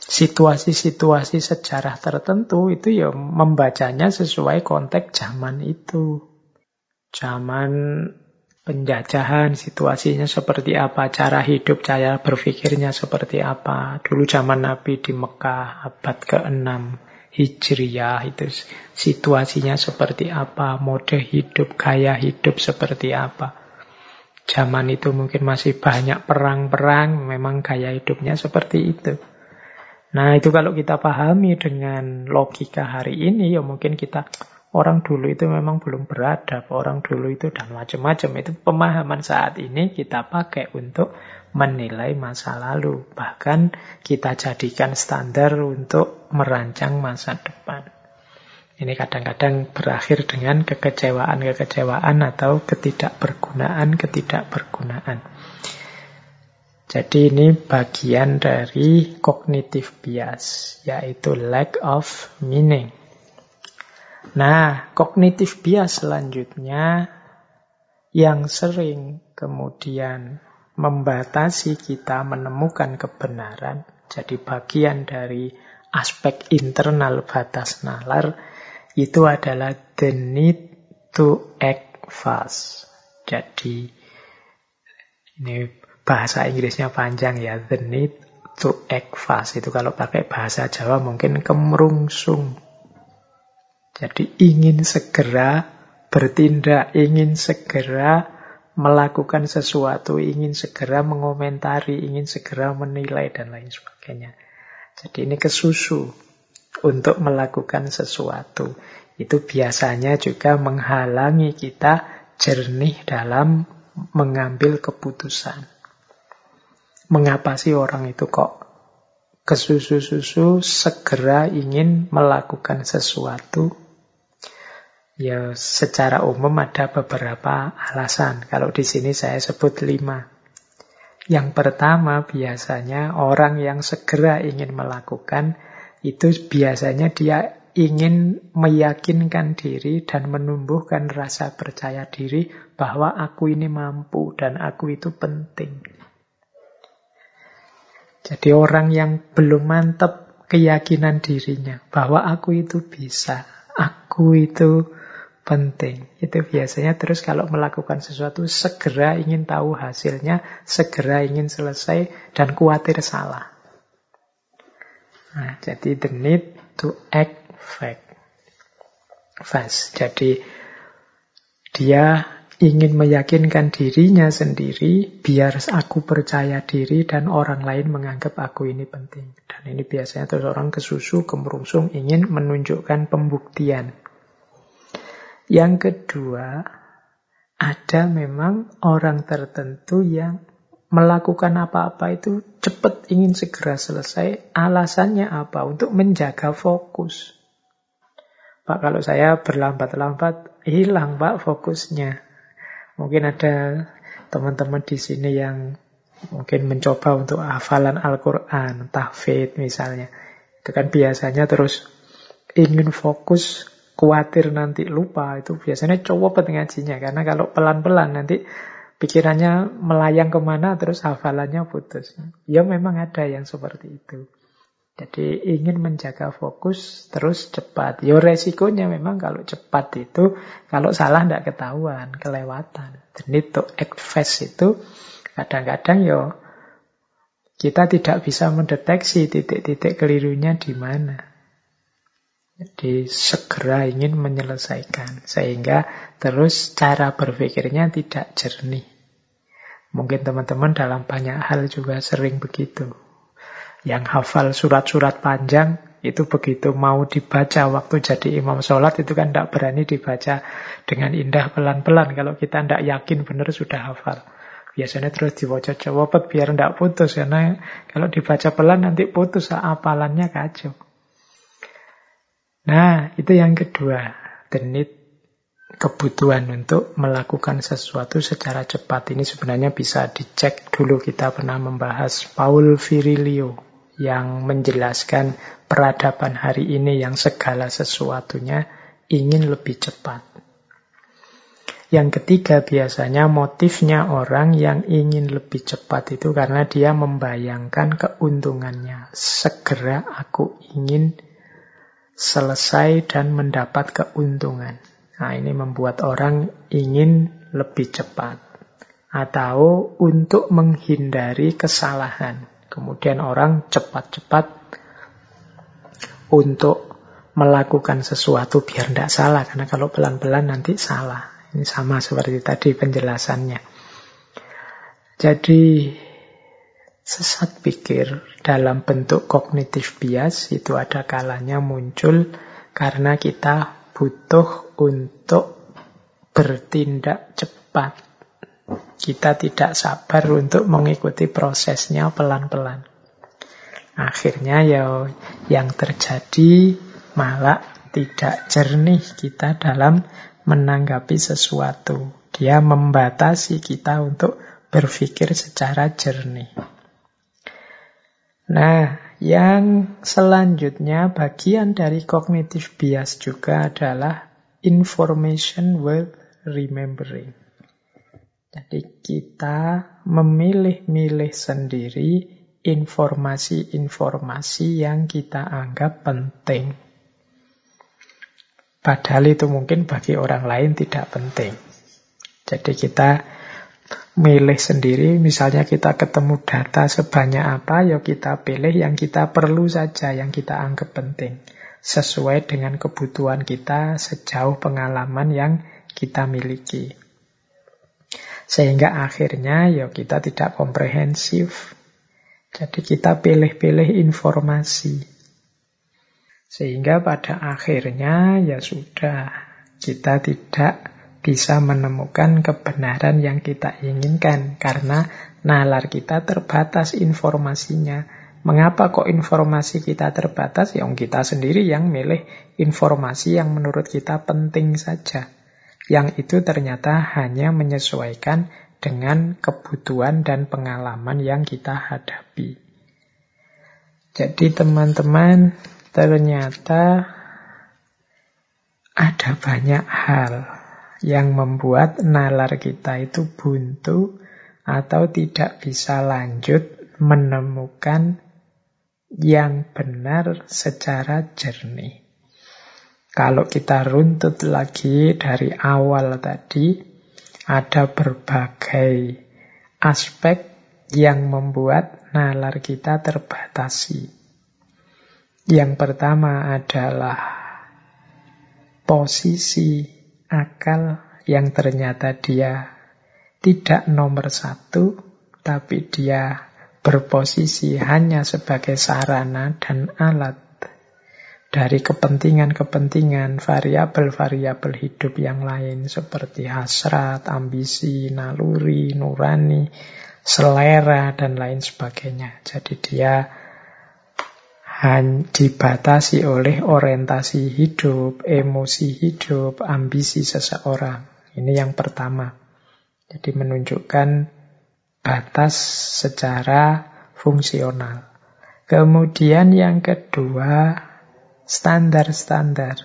Situasi-situasi sejarah tertentu itu ya membacanya sesuai konteks zaman itu. Zaman penjajahan, situasinya seperti apa, cara hidup, cara berpikirnya seperti apa. Dulu zaman Nabi di Mekah abad ke-6 Hijriyah itu situasinya seperti apa, mode hidup, gaya hidup seperti apa. Zaman itu mungkin masih banyak perang-perang, memang gaya hidupnya seperti itu. Nah itu kalau kita pahami dengan logika hari ini, ya mungkin kita Orang dulu itu memang belum beradab, orang dulu itu dan macam-macam. Itu pemahaman saat ini kita pakai untuk menilai masa lalu. Bahkan kita jadikan standar untuk merancang masa depan. Ini kadang-kadang berakhir dengan kekecewaan-kekecewaan atau ketidakbergunaan-ketidakbergunaan. Jadi ini bagian dari cognitive bias, yaitu lack of meaning. Nah, kognitif bias selanjutnya yang sering kemudian membatasi kita menemukan kebenaran, jadi bagian dari aspek internal batas nalar, itu adalah the need to act fast. Jadi, ini bahasa Inggrisnya panjang ya, the need to act fast. Itu kalau pakai bahasa Jawa mungkin kemerungsung jadi ingin segera bertindak, ingin segera melakukan sesuatu, ingin segera mengomentari, ingin segera menilai, dan lain sebagainya. Jadi ini kesusu untuk melakukan sesuatu. Itu biasanya juga menghalangi kita jernih dalam mengambil keputusan. Mengapa sih orang itu kok kesusu-susu segera ingin melakukan sesuatu Ya, secara umum ada beberapa alasan. Kalau di sini saya sebut lima. Yang pertama biasanya orang yang segera ingin melakukan itu biasanya dia ingin meyakinkan diri dan menumbuhkan rasa percaya diri bahwa aku ini mampu dan aku itu penting. Jadi orang yang belum mantap keyakinan dirinya bahwa aku itu bisa, aku itu penting. Itu biasanya terus kalau melakukan sesuatu segera ingin tahu hasilnya, segera ingin selesai dan khawatir salah. Nah, jadi the need to act fast. Jadi dia ingin meyakinkan dirinya sendiri biar aku percaya diri dan orang lain menganggap aku ini penting. Dan ini biasanya terus orang kesusu, kemerungsung ingin menunjukkan pembuktian. Yang kedua, ada memang orang tertentu yang melakukan apa-apa itu cepat ingin segera selesai. Alasannya apa? Untuk menjaga fokus. Pak, kalau saya berlambat-lambat, hilang Pak fokusnya. Mungkin ada teman-teman di sini yang mungkin mencoba untuk hafalan Al-Quran, tahfidz misalnya. Itu kan biasanya terus ingin fokus, khawatir nanti lupa. Itu biasanya coba ngajinya. Karena kalau pelan-pelan nanti pikirannya melayang ke mana terus hafalannya putus. Ya memang ada yang seperti itu. Jadi ingin menjaga fokus terus cepat. Ya resikonya memang kalau cepat itu, kalau salah tidak ketahuan, kelewatan. Dan itu act fast itu kadang-kadang ya kita tidak bisa mendeteksi titik-titik kelirunya di mana. Jadi segera ingin menyelesaikan. Sehingga terus cara berpikirnya tidak jernih. Mungkin teman-teman dalam banyak hal juga sering begitu. Yang hafal surat-surat panjang itu begitu mau dibaca waktu jadi imam sholat itu kan tidak berani dibaca dengan indah pelan-pelan. Kalau kita tidak yakin benar sudah hafal. Biasanya terus dibaca cowopet biar tidak putus. Karena kalau dibaca pelan nanti putus hafalannya kacau. Nah, itu yang kedua. Need kebutuhan untuk melakukan sesuatu secara cepat. Ini sebenarnya bisa dicek dulu kita pernah membahas Paul Virilio yang menjelaskan peradaban hari ini yang segala sesuatunya ingin lebih cepat. Yang ketiga biasanya motifnya orang yang ingin lebih cepat itu karena dia membayangkan keuntungannya. Segera aku ingin selesai dan mendapat keuntungan. Nah ini membuat orang ingin lebih cepat. Atau untuk menghindari kesalahan. Kemudian orang cepat-cepat untuk melakukan sesuatu biar tidak salah. Karena kalau pelan-pelan nanti salah. Ini sama seperti tadi penjelasannya. Jadi sesat pikir dalam bentuk kognitif bias itu ada kalanya muncul karena kita butuh untuk bertindak cepat kita tidak sabar untuk mengikuti prosesnya pelan-pelan. Akhirnya ya yang terjadi malah tidak jernih kita dalam menanggapi sesuatu. Dia membatasi kita untuk berpikir secara jernih. Nah, yang selanjutnya bagian dari cognitive bias juga adalah information worth remembering. Jadi kita memilih-milih sendiri informasi-informasi yang kita anggap penting. Padahal itu mungkin bagi orang lain tidak penting. Jadi kita milih sendiri, misalnya kita ketemu data sebanyak apa, ya kita pilih yang kita perlu saja, yang kita anggap penting. Sesuai dengan kebutuhan kita sejauh pengalaman yang kita miliki. Sehingga akhirnya ya kita tidak komprehensif. Jadi kita pilih-pilih informasi. Sehingga pada akhirnya ya sudah kita tidak bisa menemukan kebenaran yang kita inginkan karena nalar kita terbatas informasinya. Mengapa kok informasi kita terbatas? Yang kita sendiri yang milih informasi yang menurut kita penting saja yang itu ternyata hanya menyesuaikan dengan kebutuhan dan pengalaman yang kita hadapi. Jadi teman-teman, ternyata ada banyak hal yang membuat nalar kita itu buntu atau tidak bisa lanjut menemukan yang benar secara jernih. Kalau kita runtut lagi dari awal tadi, ada berbagai aspek yang membuat nalar kita terbatasi. Yang pertama adalah posisi akal yang ternyata dia tidak nomor satu, tapi dia berposisi hanya sebagai sarana dan alat dari kepentingan-kepentingan variabel-variabel hidup yang lain seperti hasrat, ambisi, naluri, nurani, selera, dan lain sebagainya. Jadi dia dibatasi oleh orientasi hidup, emosi hidup, ambisi seseorang. Ini yang pertama. Jadi menunjukkan batas secara fungsional. Kemudian yang kedua, standar-standar.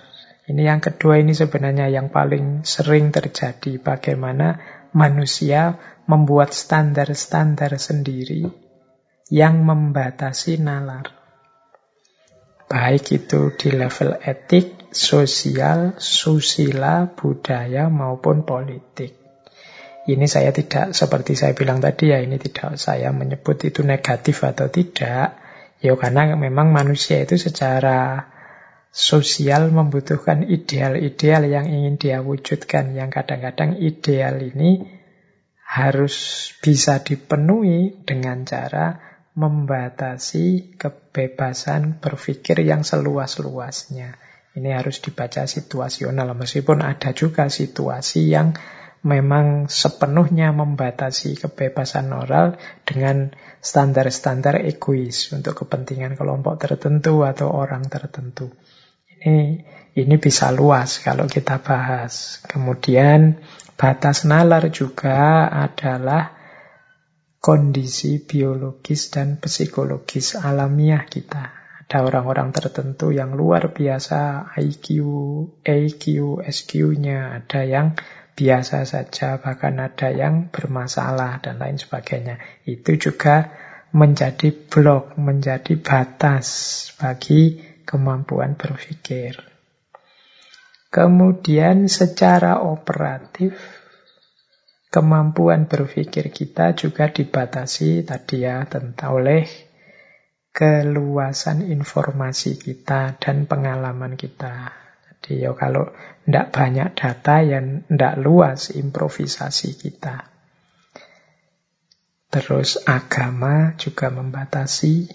Ini yang kedua ini sebenarnya yang paling sering terjadi. Bagaimana manusia membuat standar-standar sendiri yang membatasi nalar. Baik itu di level etik, sosial, susila, budaya maupun politik. Ini saya tidak, seperti saya bilang tadi ya, ini tidak saya menyebut itu negatif atau tidak. Ya karena memang manusia itu secara sosial membutuhkan ideal-ideal yang ingin dia wujudkan. Yang kadang-kadang ideal ini harus bisa dipenuhi dengan cara membatasi kebebasan berpikir yang seluas-luasnya. Ini harus dibaca situasional, meskipun ada juga situasi yang memang sepenuhnya membatasi kebebasan moral dengan standar-standar egois untuk kepentingan kelompok tertentu atau orang tertentu. Ini ini bisa luas kalau kita bahas. Kemudian batas nalar juga adalah kondisi biologis dan psikologis alamiah kita. Ada orang-orang tertentu yang luar biasa IQ, AQ, SQ-nya, ada yang biasa saja, bahkan ada yang bermasalah dan lain sebagainya. Itu juga menjadi blok, menjadi batas bagi kemampuan berpikir. Kemudian secara operatif kemampuan berpikir kita juga dibatasi tadi ya tentang oleh keluasan informasi kita dan pengalaman kita. Jadi ya kalau tidak banyak data yang tidak luas improvisasi kita. Terus agama juga membatasi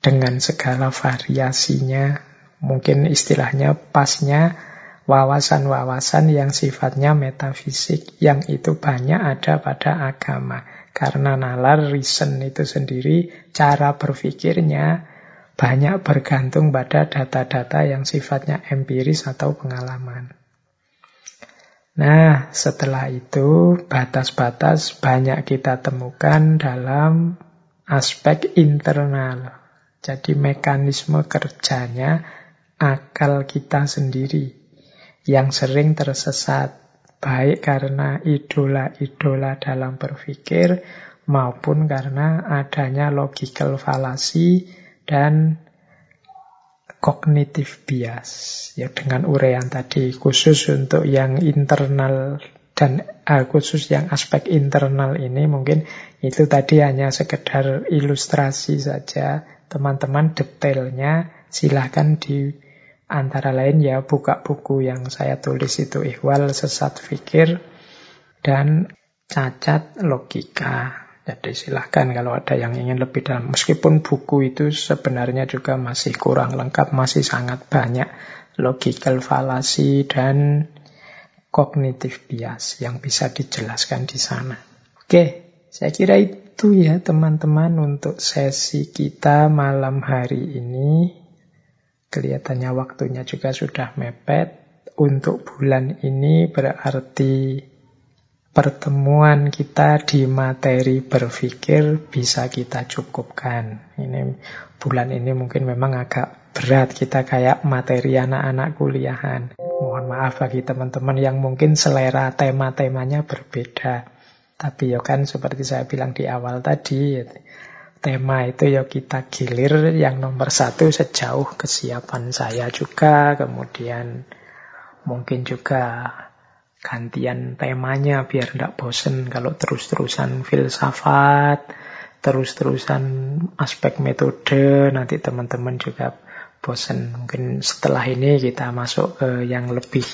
dengan segala variasinya. Mungkin istilahnya pasnya wawasan-wawasan yang sifatnya metafisik. Yang itu banyak ada pada agama. Karena nalar reason itu sendiri cara berpikirnya banyak bergantung pada data-data yang sifatnya empiris atau pengalaman. Nah, setelah itu batas-batas banyak kita temukan dalam aspek internal. Jadi mekanisme kerjanya akal kita sendiri yang sering tersesat baik karena idola-idola dalam berpikir maupun karena adanya logical fallacy dan cognitive bias. Ya dengan urean tadi khusus untuk yang internal dan uh, khusus yang aspek internal ini mungkin itu tadi hanya sekedar ilustrasi saja. Teman-teman detailnya silahkan di antara lain ya buka buku yang saya tulis itu Ihwal Sesat Fikir dan Cacat Logika. Jadi silahkan kalau ada yang ingin lebih dalam. Meskipun buku itu sebenarnya juga masih kurang lengkap, masih sangat banyak logical fallacy dan cognitive bias yang bisa dijelaskan di sana. Oke, saya kira itu ya teman-teman untuk sesi kita malam hari ini. Kelihatannya waktunya juga sudah mepet. Untuk bulan ini berarti pertemuan kita di materi berpikir bisa kita cukupkan. Ini bulan ini mungkin memang agak berat kita kayak materi anak-anak kuliahan. Mohon maaf bagi teman-teman yang mungkin selera tema-temanya berbeda. Tapi ya kan seperti saya bilang di awal tadi, tema itu ya kita gilir yang nomor satu sejauh kesiapan saya juga, kemudian mungkin juga gantian temanya biar tidak bosen kalau terus-terusan filsafat, terus-terusan aspek metode, nanti teman-teman juga bosen. Mungkin setelah ini kita masuk ke yang lebih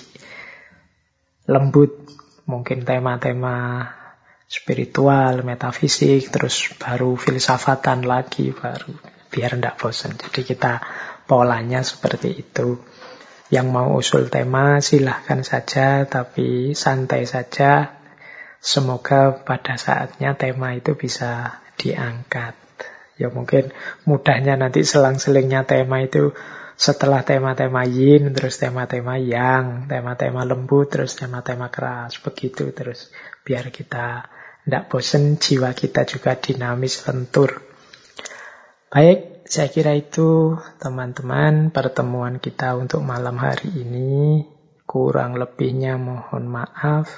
lembut, mungkin tema-tema spiritual, metafisik, terus baru filsafatan lagi, baru biar tidak bosan. Jadi kita polanya seperti itu. Yang mau usul tema silahkan saja, tapi santai saja. Semoga pada saatnya tema itu bisa diangkat. Ya mungkin mudahnya nanti selang-selingnya tema itu setelah tema-tema yin, terus tema-tema yang, tema-tema lembut, terus tema-tema keras, begitu terus. Biar kita tidak bosan, jiwa kita juga dinamis, lentur. Baik, saya kira itu teman-teman pertemuan kita untuk malam hari ini. Kurang lebihnya mohon maaf.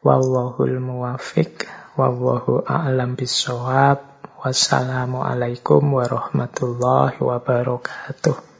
Wallahul muwafiq. Wallahu a'lam bisawab. Wassalamualaikum warahmatullahi wabarakatuh.